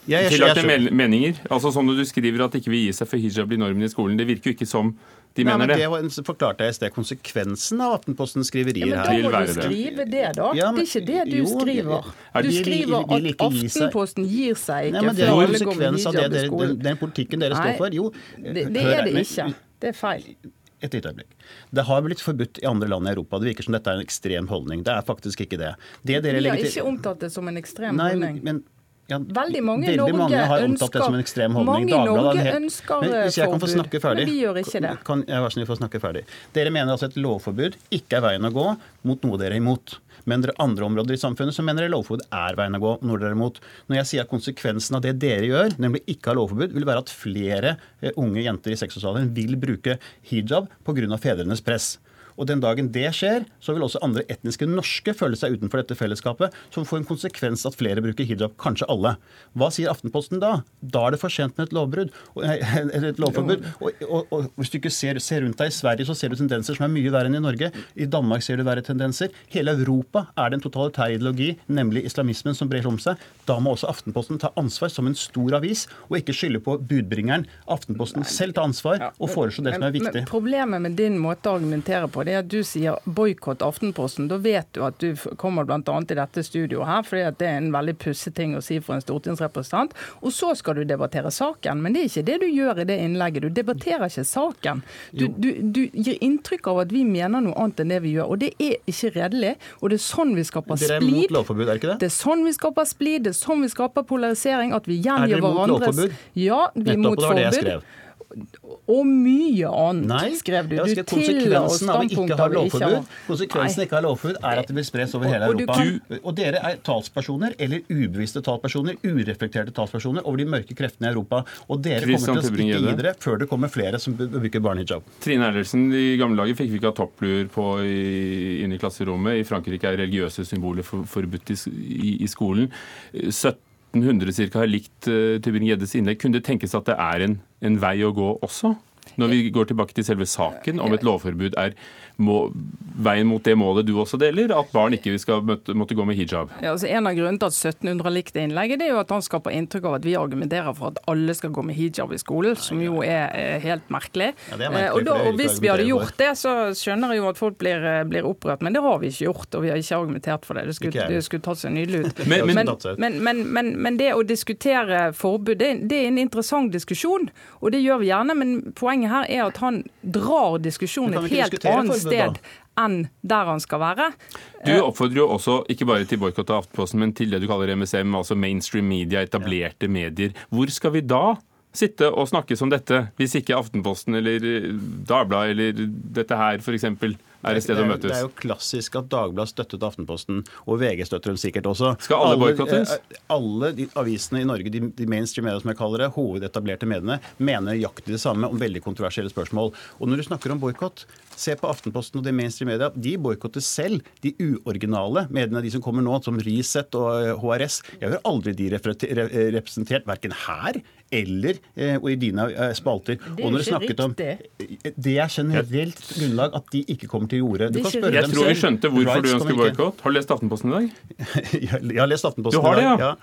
Jeg- jeg- tillagte meninger? Altså Som når du skriver at ikke vil gi seg for hijab blir normen i skolen. Det virker jo ikke som de Nei, mener men det. det forklarte jeg i sted konsekvensen av Aftenpostens skriverier Ja, men da må du skrive det, da. Ja, men- det er ikke det du jo, skriver. Er Du det- de- skriver de vil at ikke gi seg. Aftenposten gir seg Nei, ikke men Det er før en alle går med konsekvens av det hijab i skolen. den, den politikken dere står for. Jo, Det, det er det ikke. Det er feil. Et lite øyeblikk. Det har blitt forbudt i andre land i Europa. Det virker som dette er en ekstrem holdning. Det er faktisk ikke det. det dere Vi har legger ikke omtalt det som en ekstrem Nei, holdning. men ja, Veldig mange i Norge mange har omtalt ønsker- det som en ekstrem holdning. mange i Norge helt- ønsker, men Hvis jeg kan få snakke ferdig men vi gjør ikke det. Kan jeg vær snill få snakke ferdig? Dere mener altså et lovforbud ikke er veien å gå mot noe dere er imot. Men dere andre områder i samfunnet så mener dere lovforbud er veien å gå. Når dere er imot. Når jeg sier at konsekvensen av det dere gjør, nemlig ikke ha lovforbud, vil være at flere eh, unge jenter i sexårsalderen vil bruke hijab pga. fedrenes press. Og den dagen det skjer, så vil også andre etniske norske føle seg utenfor dette fellesskapet, som får en konsekvens at flere bruker hijab, kanskje alle. Hva sier Aftenposten da? Da er det for sent med et lovbrudd, eller et lovforbud. Og, og, og hvis du ikke ser, ser rundt deg i Sverige, så ser du tendenser som er mye verre enn i Norge. I Danmark ser du verre tendenser. Hele Europa er det en totalitær ideologi, nemlig islamismen, som brer om seg. Da må også Aftenposten ta ansvar som en stor avis, og ikke skylde på budbringeren. Aftenposten selv ta ansvar og foreslå det som er Men- viktig. Men problemet med din måte å argumentere på, det er at du sier boikott Aftenposten. Da vet du at du kommer bl.a. i dette studioet her, at det er en veldig pussig ting å si for en stortingsrepresentant. Og så skal du debattere saken. Men det er ikke det du gjør i det innlegget. Du debatterer ikke saken. Du, du, du gir inntrykk av at vi mener noe annet enn det vi gjør. Og det er ikke redelig. Og det er sånn vi skaper splid. Dere er mot lovforbud, er ikke det? Det er sånn vi skaper splid, det er sånn vi skaper polarisering. At vi Er gjengir dere mot hverandres lovforbud? Ja, vi er mot og det var det jeg skrev. Og mye annet, Nei, skrev du. Du tilla oss konsekvensen av å standpunkter vi ikke har. Konsekvensen av ikke å ha lovforbud er at det vil spres over Og- hele og du Europa. kan- Og dere er talspersoner, eller ubevisste talspersoner, ureflekterte talspersoner over de mørke kreftene i Europa. Og dere Christian kommer til å stikke Tybring-Gjedde. i dere før det kommer flere som bruker barnehijab. Trine Eilertsen, I gamle dager fikk vi ikke ha toppluer på inne i klasserommet. I Frankrike er religiøse symboler forbudt i, i, i skolen. 1700 cirka har likt uh, Tybring-Gjeddes innlegg. Kunne det tenkes at det er en, en vei å gå også? Når vi går tilbake til selve saken, om et lovforbud er må, veien mot det målet du også deler, at barn ikke skal møtte, måtte gå med hijab? Ja, altså en av grunnene til at 1700 likte innlegget, det er jo at han skaper inntrykk av at vi argumenterer for at alle skal gå med hijab i skolen, som jo er eh, helt merkelig. Ja, er merkelig, Eh, og, da, og hvis vi hadde gjort det, så skjønner jeg jo at folk blir, eh, blir opprørt, men det har vi ikke gjort, og vi har ikke argumentert for det. Det skulle, det skulle tatt seg nydelig ut. Men- men- men, men, men, men, men det å diskutere forbud, det, det er en interessant diskusjon, og det gjør vi gjerne, men poenget her er at han drar diskusjonen et helt annet da? Sted enn der han skal være. Du oppfordrer jo også ikke bare til boikott av Aftenposten, men til det du kaller MSM, altså mainstream media, etablerte medier. Hvor skal vi da sitte og snakke som dette, hvis ikke Aftenposten eller Dagbladet eller dette her f.eks er et sted å møtes. Det er jo klassisk at Dagbladet støttet Aftenposten, og VG støtter dem sikkert også. Skal alle boikottes? Eh, alle de avisene i Norge, de, de mainstream media som jeg kaller det, hovedetablerte mediene, mener nøyaktig det samme om veldig kontroversielle spørsmål. Og når du snakker om boikott, se på Aftenposten og de mainstream media. De boikotter selv de uoriginale mediene, de som kommer nå, som Resett og HRS. Eh, jeg hører aldri de representert, verken her eller eh, og i dine spalter. Det er ikke riktig. Det er generelt grunnlag at de ikke kommer til til gjorde. Du kan spørre jeg tror vi skjønte hvorfor du ønsker boikott. Har du lest Aftenposten i dag? jeg har lest Aftenposten i dag. Du har det, ja.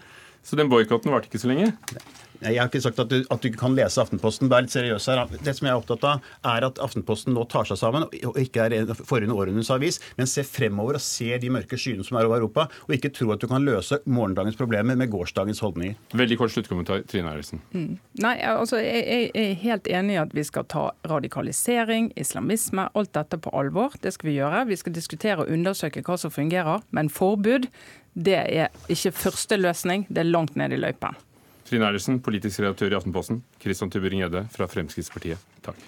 Så den boikotten varte ikke så lenge? Jeg har ikke sagt at du, at du, kan lese Aftenposten. Vær litt seriøs her. Det som jeg er opptatt av, er at Aftenposten nå tar seg sammen og ikke er forrige århundres avis, men ser fremover og ser de mørke skyene som er over Europa, og ikke tror at du kan løse morgendagens problemer med gårsdagens holdninger. Veldig kort sluttkommentar, Trine Eilertsen. Mm. Nei, altså, jeg, jeg, er helt enig i at vi skal ta radikalisering, islamisme, alt dette på alvor. Det skal vi gjøre. Vi skal diskutere og undersøke hva som fungerer. Men forbud, det er ikke første løsning. Det er langt ned i løypen. Trine Eilertsen, politisk redaktør i Aftenposten. Kristian Tybring-Gjedde fra Fremskrittspartiet, takk.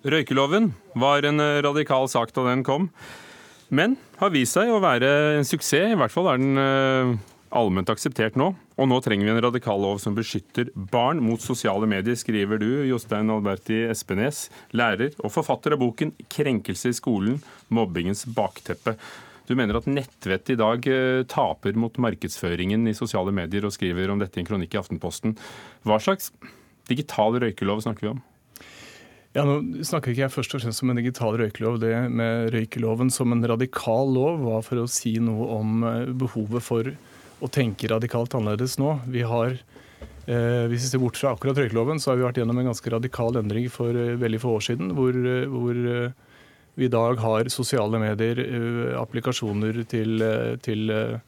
Røykeloven var en radikal sak da den kom, men har vist seg å være en suksess. I hvert fall er den eh, allment akseptert nå. Og nå trenger vi en radikal lov som beskytter barn mot sosiale medier, skriver du, Jostein Alberti Espenes, lærer og forfatter av boken 'Krenkelse i skolen mobbingens bakteppe'. Du mener at nettvett i dag eh, taper mot markedsføringen i sosiale medier, og skriver om dette i en kronikk i Aftenposten. Hva slags digital røykelov snakker vi om? Ja, nå snakker ikke jeg først og fremst om en digital røykelov. Det med røykeloven som en radikal lov var for å si noe om eh, behovet for å tenke radikalt annerledes nå. Vi har, eh, Hvis vi ser bort fra akkurat røykeloven, så har vi vært gjennom en ganske radikal endring for eh, veldig få år siden. Hvor, eh, hvor eh, vi i dag har sosiale medier, eh, applikasjoner til, eh, til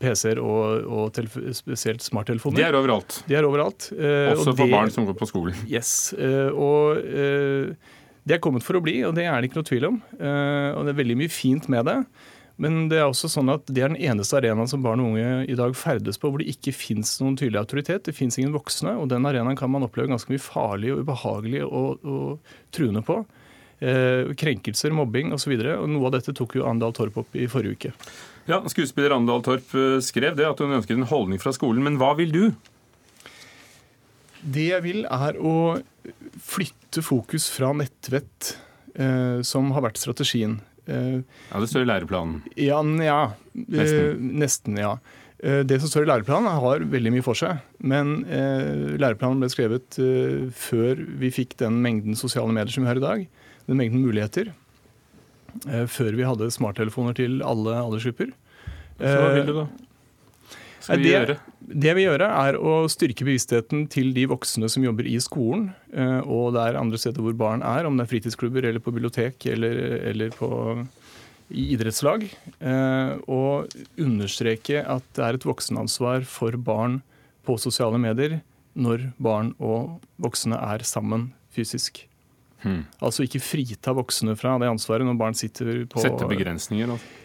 PC-er og, og spesielt smarttelefoner. De er overalt. De er overalt. Også for det, barn som går på skolen. Yes. og det er kommet for å bli, og det er det ikke noe tvil om. og det er veldig mye fint med det. Men det er også sånn at det er den eneste arenaen som barn og unge i dag ferdes på hvor det ikke fins noen tydelig autoritet. Det fins ingen voksne, og den arenaen kan man oppleve ganske mye farlig og ubehagelig og, og truende på. Eh, krenkelser, mobbing osv. Noe av dette tok jo Andal Torp opp i forrige uke. Ja, Skuespiller Andal Torp eh, skrev det, at hun ønsket en holdning fra skolen. Men hva vil du? Det jeg vil, er å flytte fokus fra nettvett, eh, som har vært strategien, ja, Det står i læreplanen? Ja, ja. Nesten. Nesten, ja. Eh, det som står i læreplanen har veldig mye for seg. Men eh, læreplanen ble skrevet eh, før vi fikk den mengden sosiale medier som vi har i dag. Den mengden muligheter. Eh, før vi hadde smarttelefoner til alle aldersgrupper. Så hva vil du da? skal vi det, gjøre? Det vi gjør, er å styrke bevisstheten til de voksne som jobber i skolen, eh, og det er andre steder hvor barn er, om det er fritidsklubber eller på bibliotek eller, eller på, i idrettslag. Eh, og understreke at det er et voksenansvar for barn på sosiale medier når barn og voksne er sammen fysisk. Hmm. Altså ikke frita voksne fra det ansvaret når barn sitter på Sette begrensninger? Altså.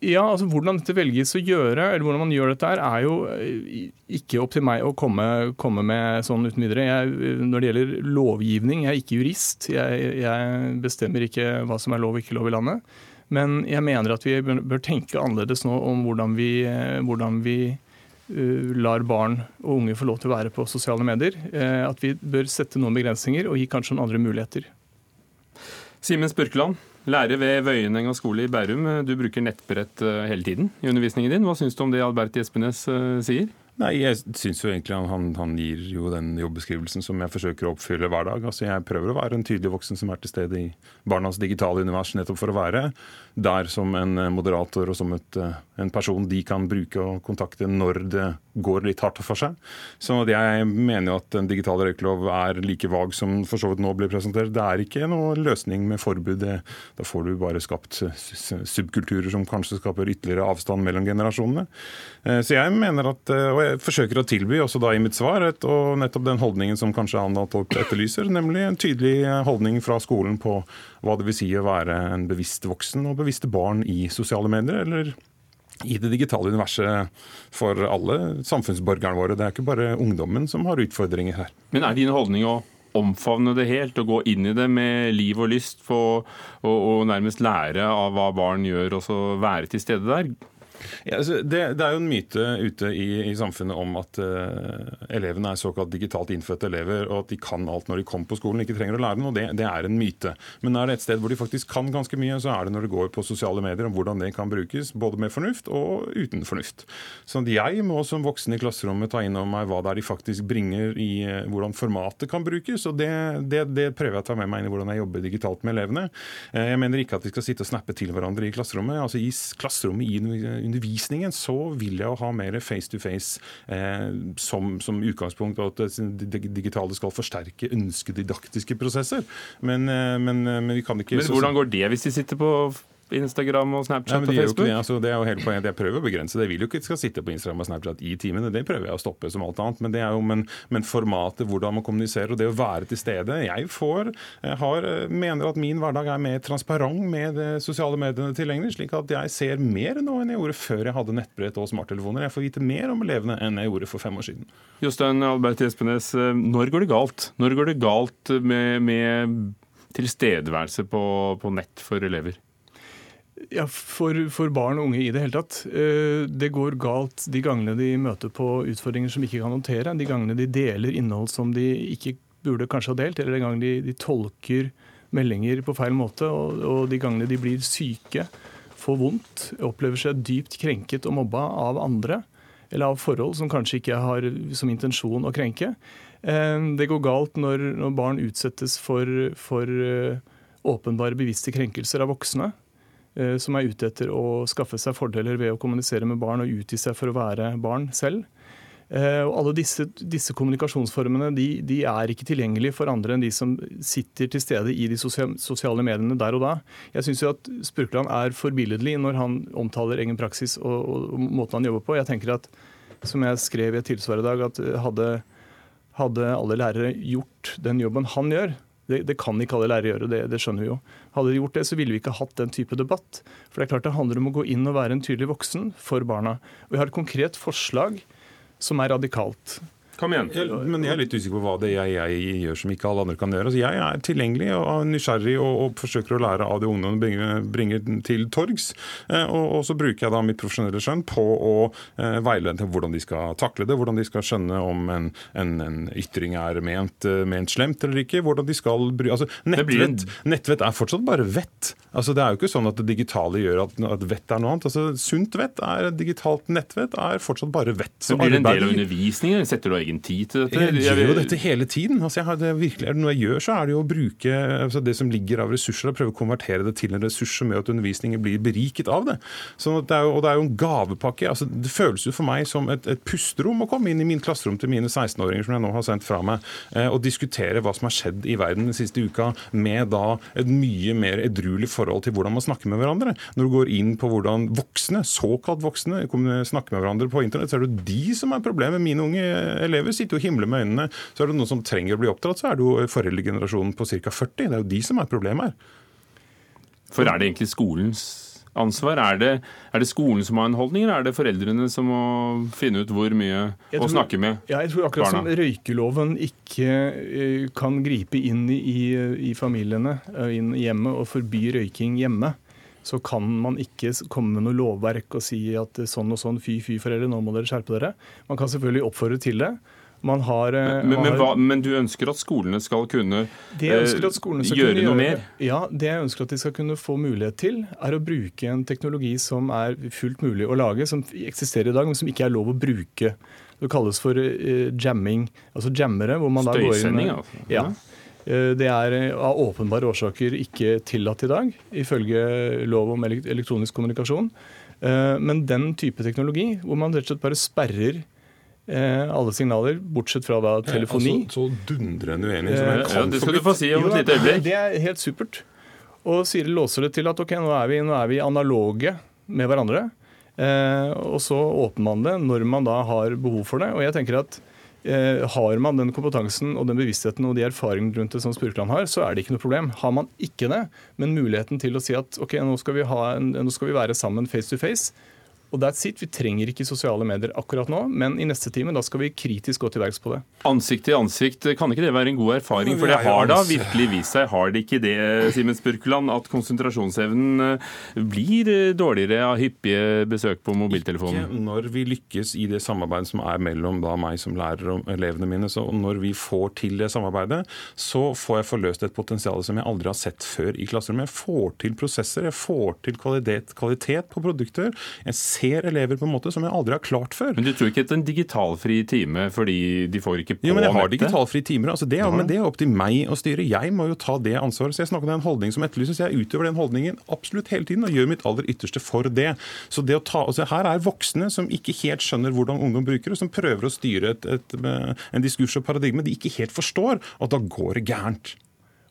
Ja, altså Hvordan dette velges å gjøre, eller hvordan man gjør dette, her, er jo eh, ikke opp til meg å komme, komme med sånn uten videre. Jeg, når det gjelder lovgivning, jeg er ikke jurist. Jeg, jeg, bestemmer ikke hva som er lov og ikke lov i landet. Men jeg mener at vi bør, tenke annerledes nå om hvordan vi, hvordan vi lar barn og unge få lov til å være på sosiale medier. At vi bør sette noen begrensninger og gi kanskje noen andre muligheter. Simen Spurkeland, Lærer ved Vøyenenga skole i Bærum. Du bruker nettbrett eh, hele tiden i undervisningen din. Hva syns du om det Albert Espenes eh, sier? Nei, Jeg syns jo egentlig han, han, gir jo den jobbeskrivelsen som jeg forsøker å oppfylle hver dag. Altså Jeg prøver å være en tydelig voksen som er til stede i barnas digitale univers, nettopp for å være der som en moderator og som et, en person de kan bruke og kontakte når det går litt hardt for seg. Så jeg mener jo at en digital røykelov er like vag som for så vidt nå blir presentert. Det er ikke noen løsning med forbud. Da får du bare skapt subkulturer som kanskje skaper ytterligere avstand mellom generasjonene. Eh, så jeg mener at, eh, og jeg forsøker å tilby også da i mitt svar et, og nettopp den holdningen som kanskje Anna Torp etterlyser, nemlig en tydelig holdning fra skolen på hva det vil si å være en bevisst voksen og bevisste barn i sosiale medier, eller i det digitale universet for alle samfunnsborgerne våre. Det er ikke bare ungdommen som har utfordringer her. Men er din holdning å omfavne det helt og gå inn i det med liv og lyst på, og, og nærmest lære av hva barn gjør, og så være til stede der? Ja, altså, det, det, er jo en myte ute i, i samfunnet om at uh, elevene er såkalt digitalt innfødte elever, og at de kan alt når de kommer på skolen, ikke trenger å lære noe. Det, det er en myte. Men er det et sted hvor de faktisk kan ganske mye, så er det når det går på sosiale medier, om hvordan det kan brukes, både med fornuft og uten fornuft. Så jeg må som voksen i klasserommet ta inn over meg hva det er de faktisk bringer i uh, hvordan formatet kan brukes, og det, det, prøver jeg å ta med meg inn i hvordan jeg jobber digitalt med elevene. Uh, jeg mener ikke at vi skal sitte og snappe til hverandre i klasserommet. altså I klasserommet, i undervisningen så vil jeg ha mer face to face eh, som, som, utgangspunkt, og at det digitale skal forsterke ønskedidaktiske prosesser. Men, eh, men, eh, men vi kan ikke Men Hvordan går det hvis de sitter på Instagram og Snapchat Nei, og Facebook? Det, altså, det, er jo hele poenget. Jeg prøver å begrense det. Jeg vil jo ikke skal sitte på Instagram og Snapchat i timene. Det prøver jeg å stoppe som alt annet. Men det er jo men, men formatet, hvordan man kommuniserer, og det å være til stede. Jeg får, jeg har, mener at min hverdag er mer transparent med de sosiale mediene tilgjengelig, slik at jeg ser mer nå enn jeg gjorde før jeg hadde nettbrett og smarttelefoner. Jeg får vite mer om elevene enn jeg gjorde for fem år siden. Jostein Albert Espenes, når går det galt? Når går det galt med, med tilstedeværelse på, på nett for elever? Ja, for, for, barn og unge i det hele tatt. Eh, det går galt de gangene de møter på utfordringer som ikke kan håndtere. De gangene de deler innhold som de ikke burde kanskje ha delt, eller de gangene de, de tolker meldinger på feil måte, og, og, de gangene de blir syke, får vondt, opplever seg dypt krenket og mobba av andre, eller av forhold som kanskje ikke har som intensjon å krenke. Eh, det går galt når, når barn utsettes for, for eh, åpenbare bevisste krenkelser av voksne. Eh, som er ute etter å skaffe seg fordeler ved å kommunisere med barn og utgi seg for å være barn selv. Eh, og alle disse, disse kommunikasjonsformene de, de, er ikke tilgjengelige for andre enn de som sitter til stede i de sosiale mediene der og da. Jeg syns at Spurkland er forbilledlig når han omtaler egen praksis og, og, måten han jobber på. Jeg tenker at, som jeg skrev i et tilsvar i dag, at hadde, hadde alle lærere gjort den jobben han gjør, det, det, kan ikke alle lærere gjøre, det, det, skjønner vi jo. Hadde de gjort det, så ville vi ikke hatt den type debatt. For det er klart det handler om å gå inn og være en tydelig voksen for barna. Og vi har et konkret forslag som er radikalt. Kom igjen. Jeg, men jeg er litt usikker på hva det jeg, jeg gjør som ikke alle andre kan gjøre. Altså, jeg er tilgjengelig og nysgjerrig og, og, forsøker å lære av det ungdommen bringer, bringer til torgs. Eh, og, og, så bruker jeg da mitt profesjonelle skjønn på å eh, veilede hvordan de skal takle det, hvordan de skal skjønne om en, en, en ytring er ment, eh, ment, slemt eller ikke. hvordan de skal bry... Altså, nettvett, nettvett, er fortsatt bare vett. Altså, det er jo ikke sånn at det digitale gjør at, at vett er noe annet. Altså, sunt vett er digitalt nettvett er fortsatt bare vett. Så blir det en del av undervisningen? Setter du egen tid til dette? Jeg gjør jo dette hele tiden. Altså, jeg det virkelig, er det noe jeg gjør, så er det jo å bruke altså, det som ligger av ressurser, og prøve å konvertere det til en ressurs som gjør at undervisningen blir beriket av det. Sånn det jo, og det er jo en gavepakke. Altså, det føles jo for meg som et, et pusterom å komme inn i min klasserom til mine 16-åringer som jeg nå har sendt fra meg, eh, og diskutere hva som har skjedd i verden den siste uka, med da et mye mer edruelig forhold til hvordan man snakker med hverandre. Når du går inn på hvordan voksne, såkalt voksne, snakker med hverandre på internett, så er det de som er problemet. Mine unge elever sitter jo og himler med øynene. Så er det noen som trenger å bli oppdratt, så er det jo foreldregenerasjonen på ca. 40. Det er jo de som er problemet her. For er det egentlig skolens ansvar? Er det, er det, skolen som har en holdning, eller er det foreldrene som må finne ut hvor mye tror, å snakke med ja, jeg tror akkurat barna? som røykeloven ikke uh, kan gripe inn i, i familiene, uh, inn hjemme, og forby røyking hjemme, så kan man ikke komme med noe lovverk og si at sånn og sånn, fy fy foreldre, nå må dere skjerpe dere. Man kan selvfølgelig oppfordre til det. Man har, men, men, men, hva, men, du ønsker at skolene skal kunne eh, skal kunne gjøre noe gjøre, mer? Ja, det jeg ønsker at de skal kunne få mulighet til, er å bruke en teknologi som er fullt mulig å lage, som eksisterer i dag, men som ikke er lov å bruke. Det kalles for uh, jamming, altså jammere. hvor man da går inn... Altså. Ja. Det er av åpenbare årsaker ikke tillatt i dag, ifølge lov om elektronisk kommunikasjon. Men den type teknologi, hvor man rett og slett bare sperrer eh, alle signaler, bortsett fra da telefoni. Altså, så dundrende uenig som en kan Ja, det skal du få si om et lite øyeblikk. Det er helt supert. Og Siri låser det til at ok, nå er vi, nå er vi analoge med hverandre. Eh, og så åpner man det når man da har behov for det. Og jeg tenker at eh, har man den kompetansen og den bevisstheten og de erfaringene rundt det som Spurkland har, så er det ikke noe problem. Har man ikke det, men muligheten til å si at ok, nå skal vi, en, nå skal vi være sammen face to face, og that's it. Vi trenger ikke sosiale medier akkurat nå, men i neste time da skal vi kritisk gå til verks på det. Ansikt til ansikt, kan ikke det være en god erfaring? For det har da virkelig vist seg, har det ikke det, Simen Spurkeland, at konsentrasjonsevnen eh, blir eh, dårligere av hyppige besøk på mobiltelefonen? Ikke når vi lykkes i det samarbeidet som er mellom da meg som lærer og elevene mine. Så når vi får til det samarbeidet, så får jeg forløst et potensial som jeg aldri har sett før i klasserommet. Jeg får til prosesser, jeg får til kvalitet, kvalitet på produkter. Jeg ser elever på en måte som jeg aldri har klart før. Men du tror ikke at en digitalfri time fordi de får ikke på Jo, men jeg har digitalfri digitalfrie timer. altså det, Men det er opp til meg å styre. Jeg må jo ta det ansvaret. Så jeg snakker om den holdning som etterlyses. Jeg utøver den holdningen absolutt hele tiden og gjør mitt aller ytterste for det. Så det å ta, altså Her er voksne som ikke helt skjønner hvordan ungdom bruker, det, som prøver å styre et, et, en diskurs og paradigme de ikke helt forstår. Og da går det gærent.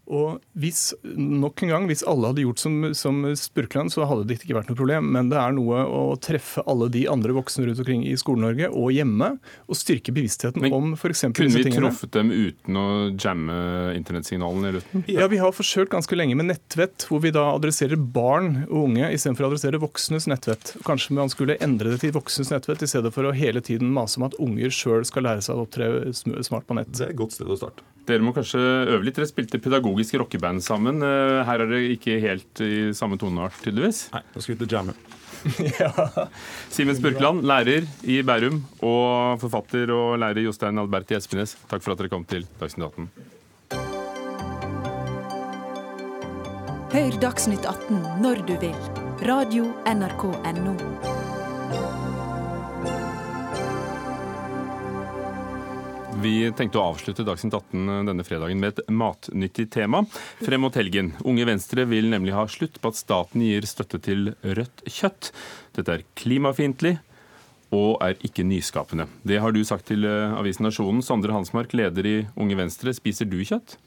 Og hvis, nok en gang, hvis alle hadde gjort som, som Spurkland, så hadde det ikke vært noe problem. Men det er noe å treffe alle de andre voksne rundt omkring i Skole-Norge og hjemme, og styrke bevisstheten Men om f.eks. Kunne disse vi tingene. truffet dem uten å jamme internettsignalene i luften? Ja, Vi har forsøkt ganske lenge med nettvett, hvor vi da adresserer barn og unge istedenfor å adressere voksnes nettvett. Kanskje man skulle endre det til voksnes nettvett, i stedet for å hele tiden mase om at unger sjøl skal lære seg å opptre smart på nett. Det er et godt sted å starte. Dere må kanskje øve litt. Dere spilte pedagogisk rockeband sammen. Eh, Her er det ikke helt i samme toneart, tydeligvis. Nei, nå skal vi til jamme. Simen Spurkland, lærer i Bærum, og forfatter og lærer Jostein Alberti Espenes. Takk for at dere kom til Dagsnytt 18. Hør Dagsnytt 18 når du vil. Radio Vi tenkte å avslutte Dagsnytt 18 denne fredagen med et matnyttig tema. Frem mot helgen. Unge Venstre vil nemlig ha slutt på at staten gir støtte til rødt kjøtt. Dette er klimafiendtlig og er ikke nyskapende. Det har du sagt til eh, avisen Nasjonen. Sondre Hansmark, leder i Unge Venstre. Spiser du kjøtt?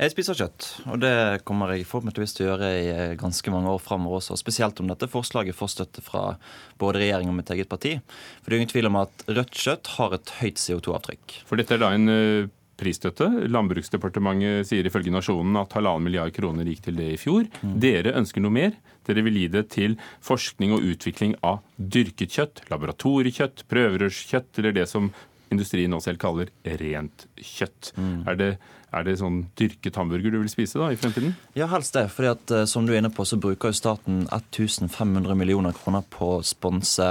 Jeg spiser kjøtt, og det kommer jeg forhåpentligvis til å gjøre i eh, ganske mange år framover også. Spesielt om dette forslaget får støtte fra både regjering og mitt eget parti. For det er ingen tvil om at rødt kjøtt har et høyt CO2-avtrykk. For dette er da en eh, prisstøtte. Landbruksdepartementet sier ifølge Nasjonen at halvannen milliard kroner gikk til det i fjor. Dere ønsker noe mer. Dere vil gi det til forskning og utvikling av dyrket kjøtt, laboratoriekjøtt, prøverørskjøtt, eller det som industrien nå selv kaller rent kjøtt. Er, det, er det sånn dyrket hamburger du vil spise da i fremtiden? Ja, helst det. fordi at eh, som du er inne på, så bruker jo staten 1500 millioner kroner på å sponse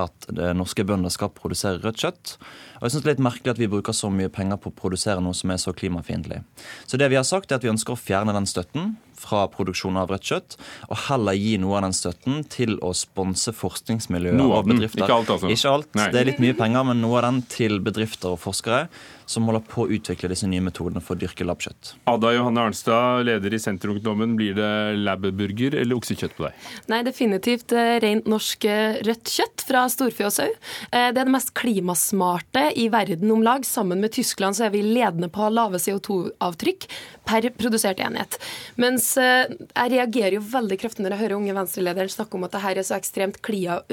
at det norske bønder skal produsere rødt kjøtt. Og jeg synes det er litt merkelig at vi bruker så mye penger på å produsere noe som er så klimafiendtlig. Så det vi har sagt er at vi ønsker å fjerne den støtten fra produksjon av rødt kjøtt, og heller gi noe av den støtten til å sponse forskningsmiljøer Noe av og bedrifter. ikke alt, altså. Ikke alt. Nei. Det er litt mye penger, men noe av den til bedrifter og forskere som holder på å utvikle disse nye metodene for å dyrke labbkjøtt. Ada Johanne Arnstad, leder i Senterungdommen. Blir det labburger eller oksekjøtt på deg? Nei, definitivt eh, rent norsk eh, rødt kjøtt fra storfe og sau. Eh, Det er det mest klimasmarte i verden om lag. Sammen med Tyskland så er vi ledende på lave CO2-avtrykk per produsert enhet. Mens jeg reagerer jo veldig kraftig når jeg hører unge venstrelederen snakke om at det her er så ekstremt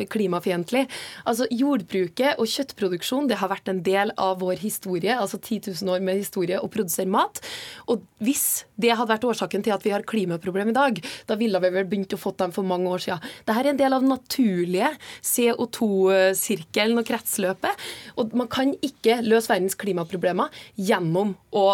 klimafiendtlig. Altså Jordbruket og kjøttproduksjon det har vært en del av vår historie, altså 10 000 år med historie, å produsere mat. Og hvis det hadde vært årsaken til at vi har klimaproblem i dag, da ville vi vel begynt å fått dem for mange år siden. Dette er en del av den naturlige CO2-sirkelen og kretsløpet. Og man kan ikke løse verdens klimaproblemer gjennom å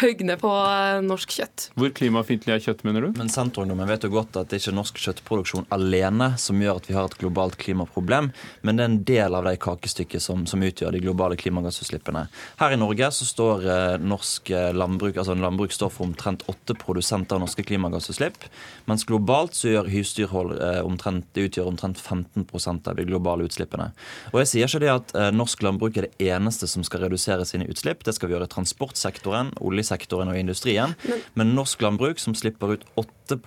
høgne på eh, norsk kjøtt. Hvor klimafiendtlig er kjøtt, mener du? Men Senterungdommen vet jo godt at det ikke er norsk kjøttproduksjon alene som gjør at vi har et globalt klimaproblem, men det er en del av det kakestykket som, som utgjør de globale klimagassutslippene. Her i Norge så står eh, norsk eh, landbruk altså landbruk står for omtrent 8 av norske klimagassutslipp, mens globalt så gjør husdyrhold eh, omtrent, det utgjør omtrent 15% av de globale utslippene. Og jeg sier ikke det at norsk landbruk er det eneste som skal redusere sine utslipp. Det skal vi gjøre i transportsektoren, oljesektoren og industrien. Men norsk landbruk, som slipper ut 8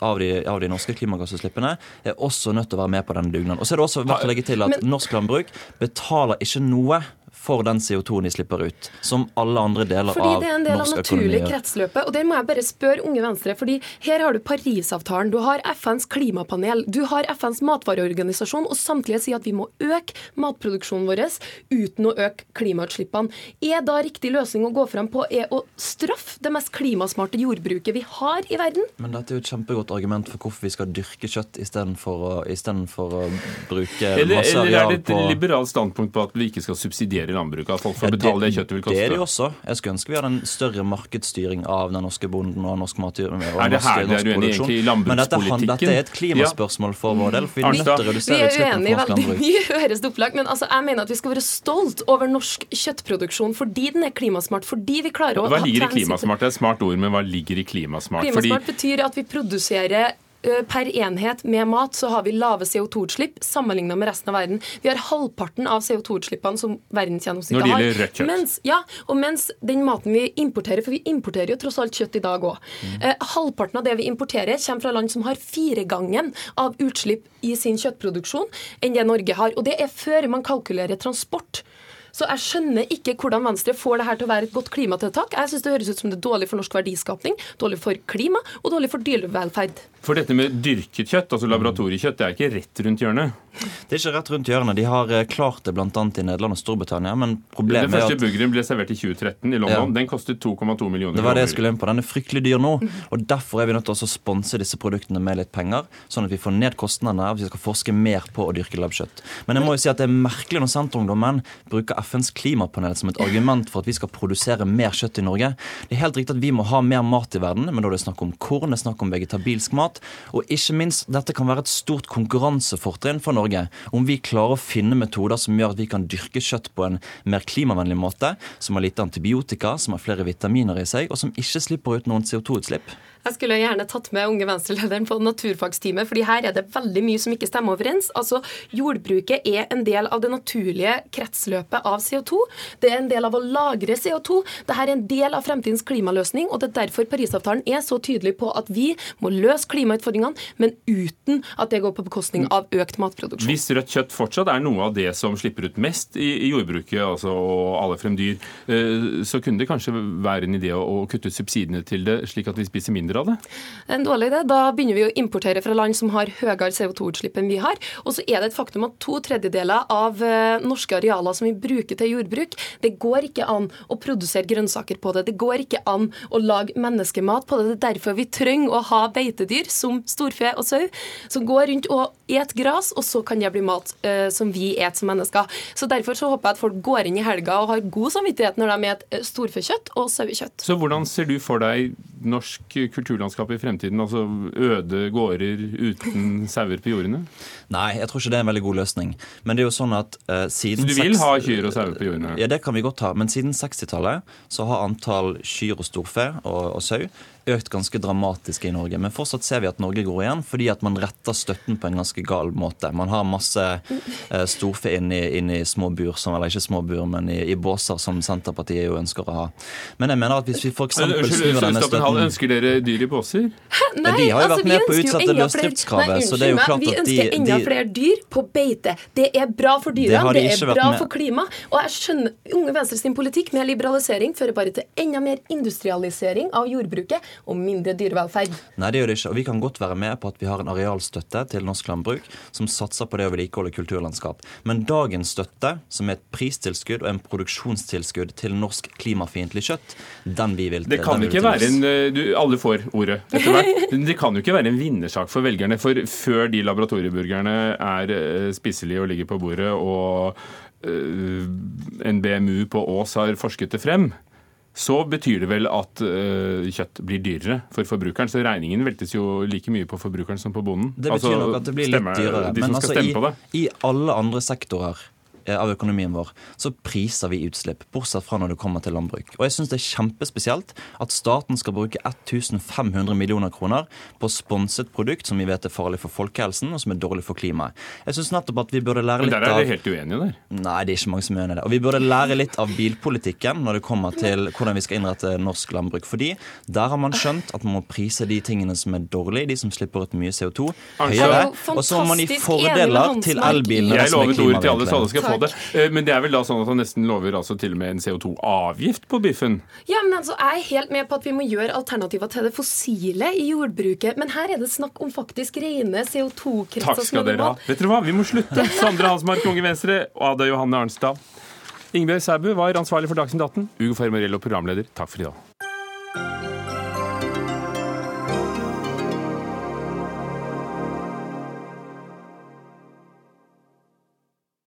av de, av de norske klimagassutslippene, er også nødt til å være med på denne dugnaden. Og så er det også verdt å legge til at norsk landbruk betaler ikke noe for den CO2-en de slipper ut, som alle andre deler fordi av det er en del av naturlig økonomi kretsløpet. Og det må jeg bare spørre Unge Venstre, fordi her har du Parisavtalen, du har FNs klimapanel, du har FNs matvareorganisasjon, og samtlige sier at vi må øke matproduksjonen vår uten å øke klimautslippene. Er da riktig løsning å gå frem på er å straffe det mest klimasmarte jordbruket vi har i verden? Men dette er jo et kjempegodt argument for hvorfor vi skal dyrke kjøtt istedenfor å, i for å bruke masse areal på eller er det et liberalt standpunkt på at vi ikke skal subsidiere landbruket? At folk får betale det kjøttet vil koste? Det er det jo også. Jeg skulle ønske vi hadde en større markedsstyring av den norske bonden og norsk matjord. og Er det norsk- her er norsk uenige produksjon. i Men dette, dette er et klimaspørsmål for vår del. For vi nødt til å Vi er uenige i veldig mye, høres det opplag, men altså, jeg mener at vi skal være stolt over norsk kjøttproduksjon fordi den er klimasmart, fordi vi klarer å Hva ligger i klimasmart? Det er et smart ord, men hva ligger i klimasmart? Klimasmart betyr at vi produserer Per enhet med mat så har vi lave CO2-utslipp sammenlignet med resten av verden. Vi har halvparten av CO2-utslippene som Når verdensgjennomsnittet det har. gjelder rødt kjøtt. Mens, ja, og mens den maten vi importerer, for vi importerer jo tross alt kjøtt i dag òg, Mm. halvparten av det vi importerer, kommer fra land som har firegangen av utslipp i sin kjøttproduksjon enn det Norge har. Og det er før man kalkulerer transport. Så jeg skjønner ikke hvordan Venstre får det her til å være et godt klimatiltak. Jeg syns det høres ut som det er dårlig for norsk verdiskapning, dårlig for klima og dårlig for dyrevelferd. For dette med dyrket kjøtt, altså laboratoriekjøtt, det er ikke rett rundt hjørnet. Det er ikke rett rundt hjørnet. De har eh, klart det bl.a. i Nederland og Storbritannia, men problemet er første burgeren ble servert i 2013 i London. Ja. Den kostet 2,2 millioner Det var det jeg skulle inn på. Den er fryktelig dyr nå. og Derfor er vi nødt til å sponse disse produktene med litt penger, sånn at vi får ned kostnadene hvis vi skal forske mer på å dyrke labbkjøtt. Men jeg må jo si at det er merkelig når Senterungdommen bruker FNs klimapanel som et argument for at vi skal produsere mer kjøtt i Norge. Det er helt riktig at vi må ha mer mat i verden, men da er det snakk om korn, det er snakk om vegetabilsk mat. Og ikke minst, dette kan være et stort konkurransefortrinn for Norge. Om vi klarer å finne metoder som gjør at vi kan dyrke kjøtt på en mer klimavennlig måte, som har lite antibiotika, som har flere vitaminer i seg, og som ikke slipper ut noen CO2-utslipp. Jeg skulle gjerne tatt med unge venstrelederen på naturfagsteamet, fordi her er det veldig mye som ikke stemmer overens. Altså, Jordbruket er en del av det naturlige kretsløpet av CO2. Det er en del av å lagre CO2. Dette er en del av fremtidens klimaløsning, og det er derfor Parisavtalen er så tydelig på at vi må løse klimautfordringene, men uten at det går på bekostning av økt matproduksjon. Hvis rødt kjøtt fortsatt er noe av det som slipper ut mest i, jordbruket, altså og alle frem dyr, eh, så kunne det kanskje være en idé å kutte ut subsidiene til det, slik at vi spiser mindre av det? En dårlig idé. Da begynner vi å importere fra land som har høyere CO2-utslipp enn vi har. Og så er det et faktum at to tredjedeler av eh, norske arealer som vi bruker til jordbruk, det går ikke an å produsere grønnsaker på det. Det går ikke an å lage menneskemat på det. Det er derfor vi trenger å ha beitedyr som storfe og sau, som går rundt og et gras, og så kan det bli mat eh, som vi et som mennesker. Så Derfor så håper jeg at folk går inn i helga og har god samvittighet når de et storfekjøtt og sauekjøtt. Så hvordan ser du for deg norsk kulturlandskap i fremtiden? Altså øde gårder uten sauer på jordene? Nei, jeg tror ikke det er en veldig god løsning. Men det er jo sånn at uh, siden Så du vil ha kyr og sauer på jordene? Ja, det kan vi godt ha. Men siden 60-tallet så har antall kyr og storfe og, og sau økt ganske dramatisk i Norge. Men fortsatt ser vi at Norge går igjen fordi at man retter støtten på en ganske gal måte. Man har masse eh, storfe inn i, inn i små bur, som, eller ikke små bur, men i, i båser som Senterpartiet jo ønsker å ha. Men jeg mener at hvis vi f.eks. Snur denne støtten ønsker dere dyr i båser? Nei, de har jo vært altså, med på å utsette løsdriftskravet, så det er jo klart at de- Vi ønsker enda flere dyr på beite. Det er bra for Det dyrene, det, er bra med. for klima. Og jeg skjønner Unge Venstre sin politikk med liberalisering fører bare til enda mer industrialisering av jordbruket og mindre dyrevelferd. Nei, det gjør det ikke. Og vi kan godt være med på at vi har en arealstøtte til norsk landbruk som satser på det å vedlikeholde kulturlandskap. Men dagens støtte, som er et pristilskudd og en produksjonstilskudd til norsk klimafiendtlig kjøtt, den vi vil Det kan ikke være en eh, du, Alle får ordet etter hvert. Det kan jo ikke være en vinnersak for velgerne. For før de laboratorieburgerne er eh, spiselige og ligger på bordet, og eh, en BMU på Ås har forsket det frem, så betyr det vel at eh, kjøtt blir dyrere for forbrukeren. Så regningen veltes jo like mye på forbrukeren som på bonden. Det betyr Altså, nok at det blir litt dyrere. De Men altså, stemme på det. i, i alle andre sektorer av økonomien vår, så priser vi utslipp, bortsett fra når det kommer til landbruk. Og jeg syns det er kjempespesielt at staten skal bruke 1500 millioner kroner på sponset produkt som vi vet er farlig for folkehelsen, og som er dårlig for klimaet. Jeg syns nettopp at vi burde lære Men litt der er vi helt uenige der. Nei, det er ikke mange som er enig i det. Og vi burde lære litt av bilpolitikken når det kommer til hvordan vi skal innrette norsk landbruk. Fordi der har man skjønt at man må prise de tingene som er dårlige, de som slipper ut mye CO2, høyere. Jeg er jo Og så må man gi fordeler til elbilene Jeg som er lovet ordet til alle, så alle klimavennlige. skal få det. Eh, Men det er vel da sånn at han nesten lover altså til og med en CO2-avgift på biffen? Ja, men altså, Jeg er helt med på at vi må gjøre alternativer til det fossile i jordbruket. Men her er det snakk om faktisk rene CO2-kretser. Takk skal dere ha. Vet dere hva, vi må slutte. Sandra Hansmark, Unge Venstre, og Ada Johanne Arnstad. Ingebjørg Sæbu var ansvarlig for Dagsnytt 18. Ugo Fermarello, programleder. Takk for i dag.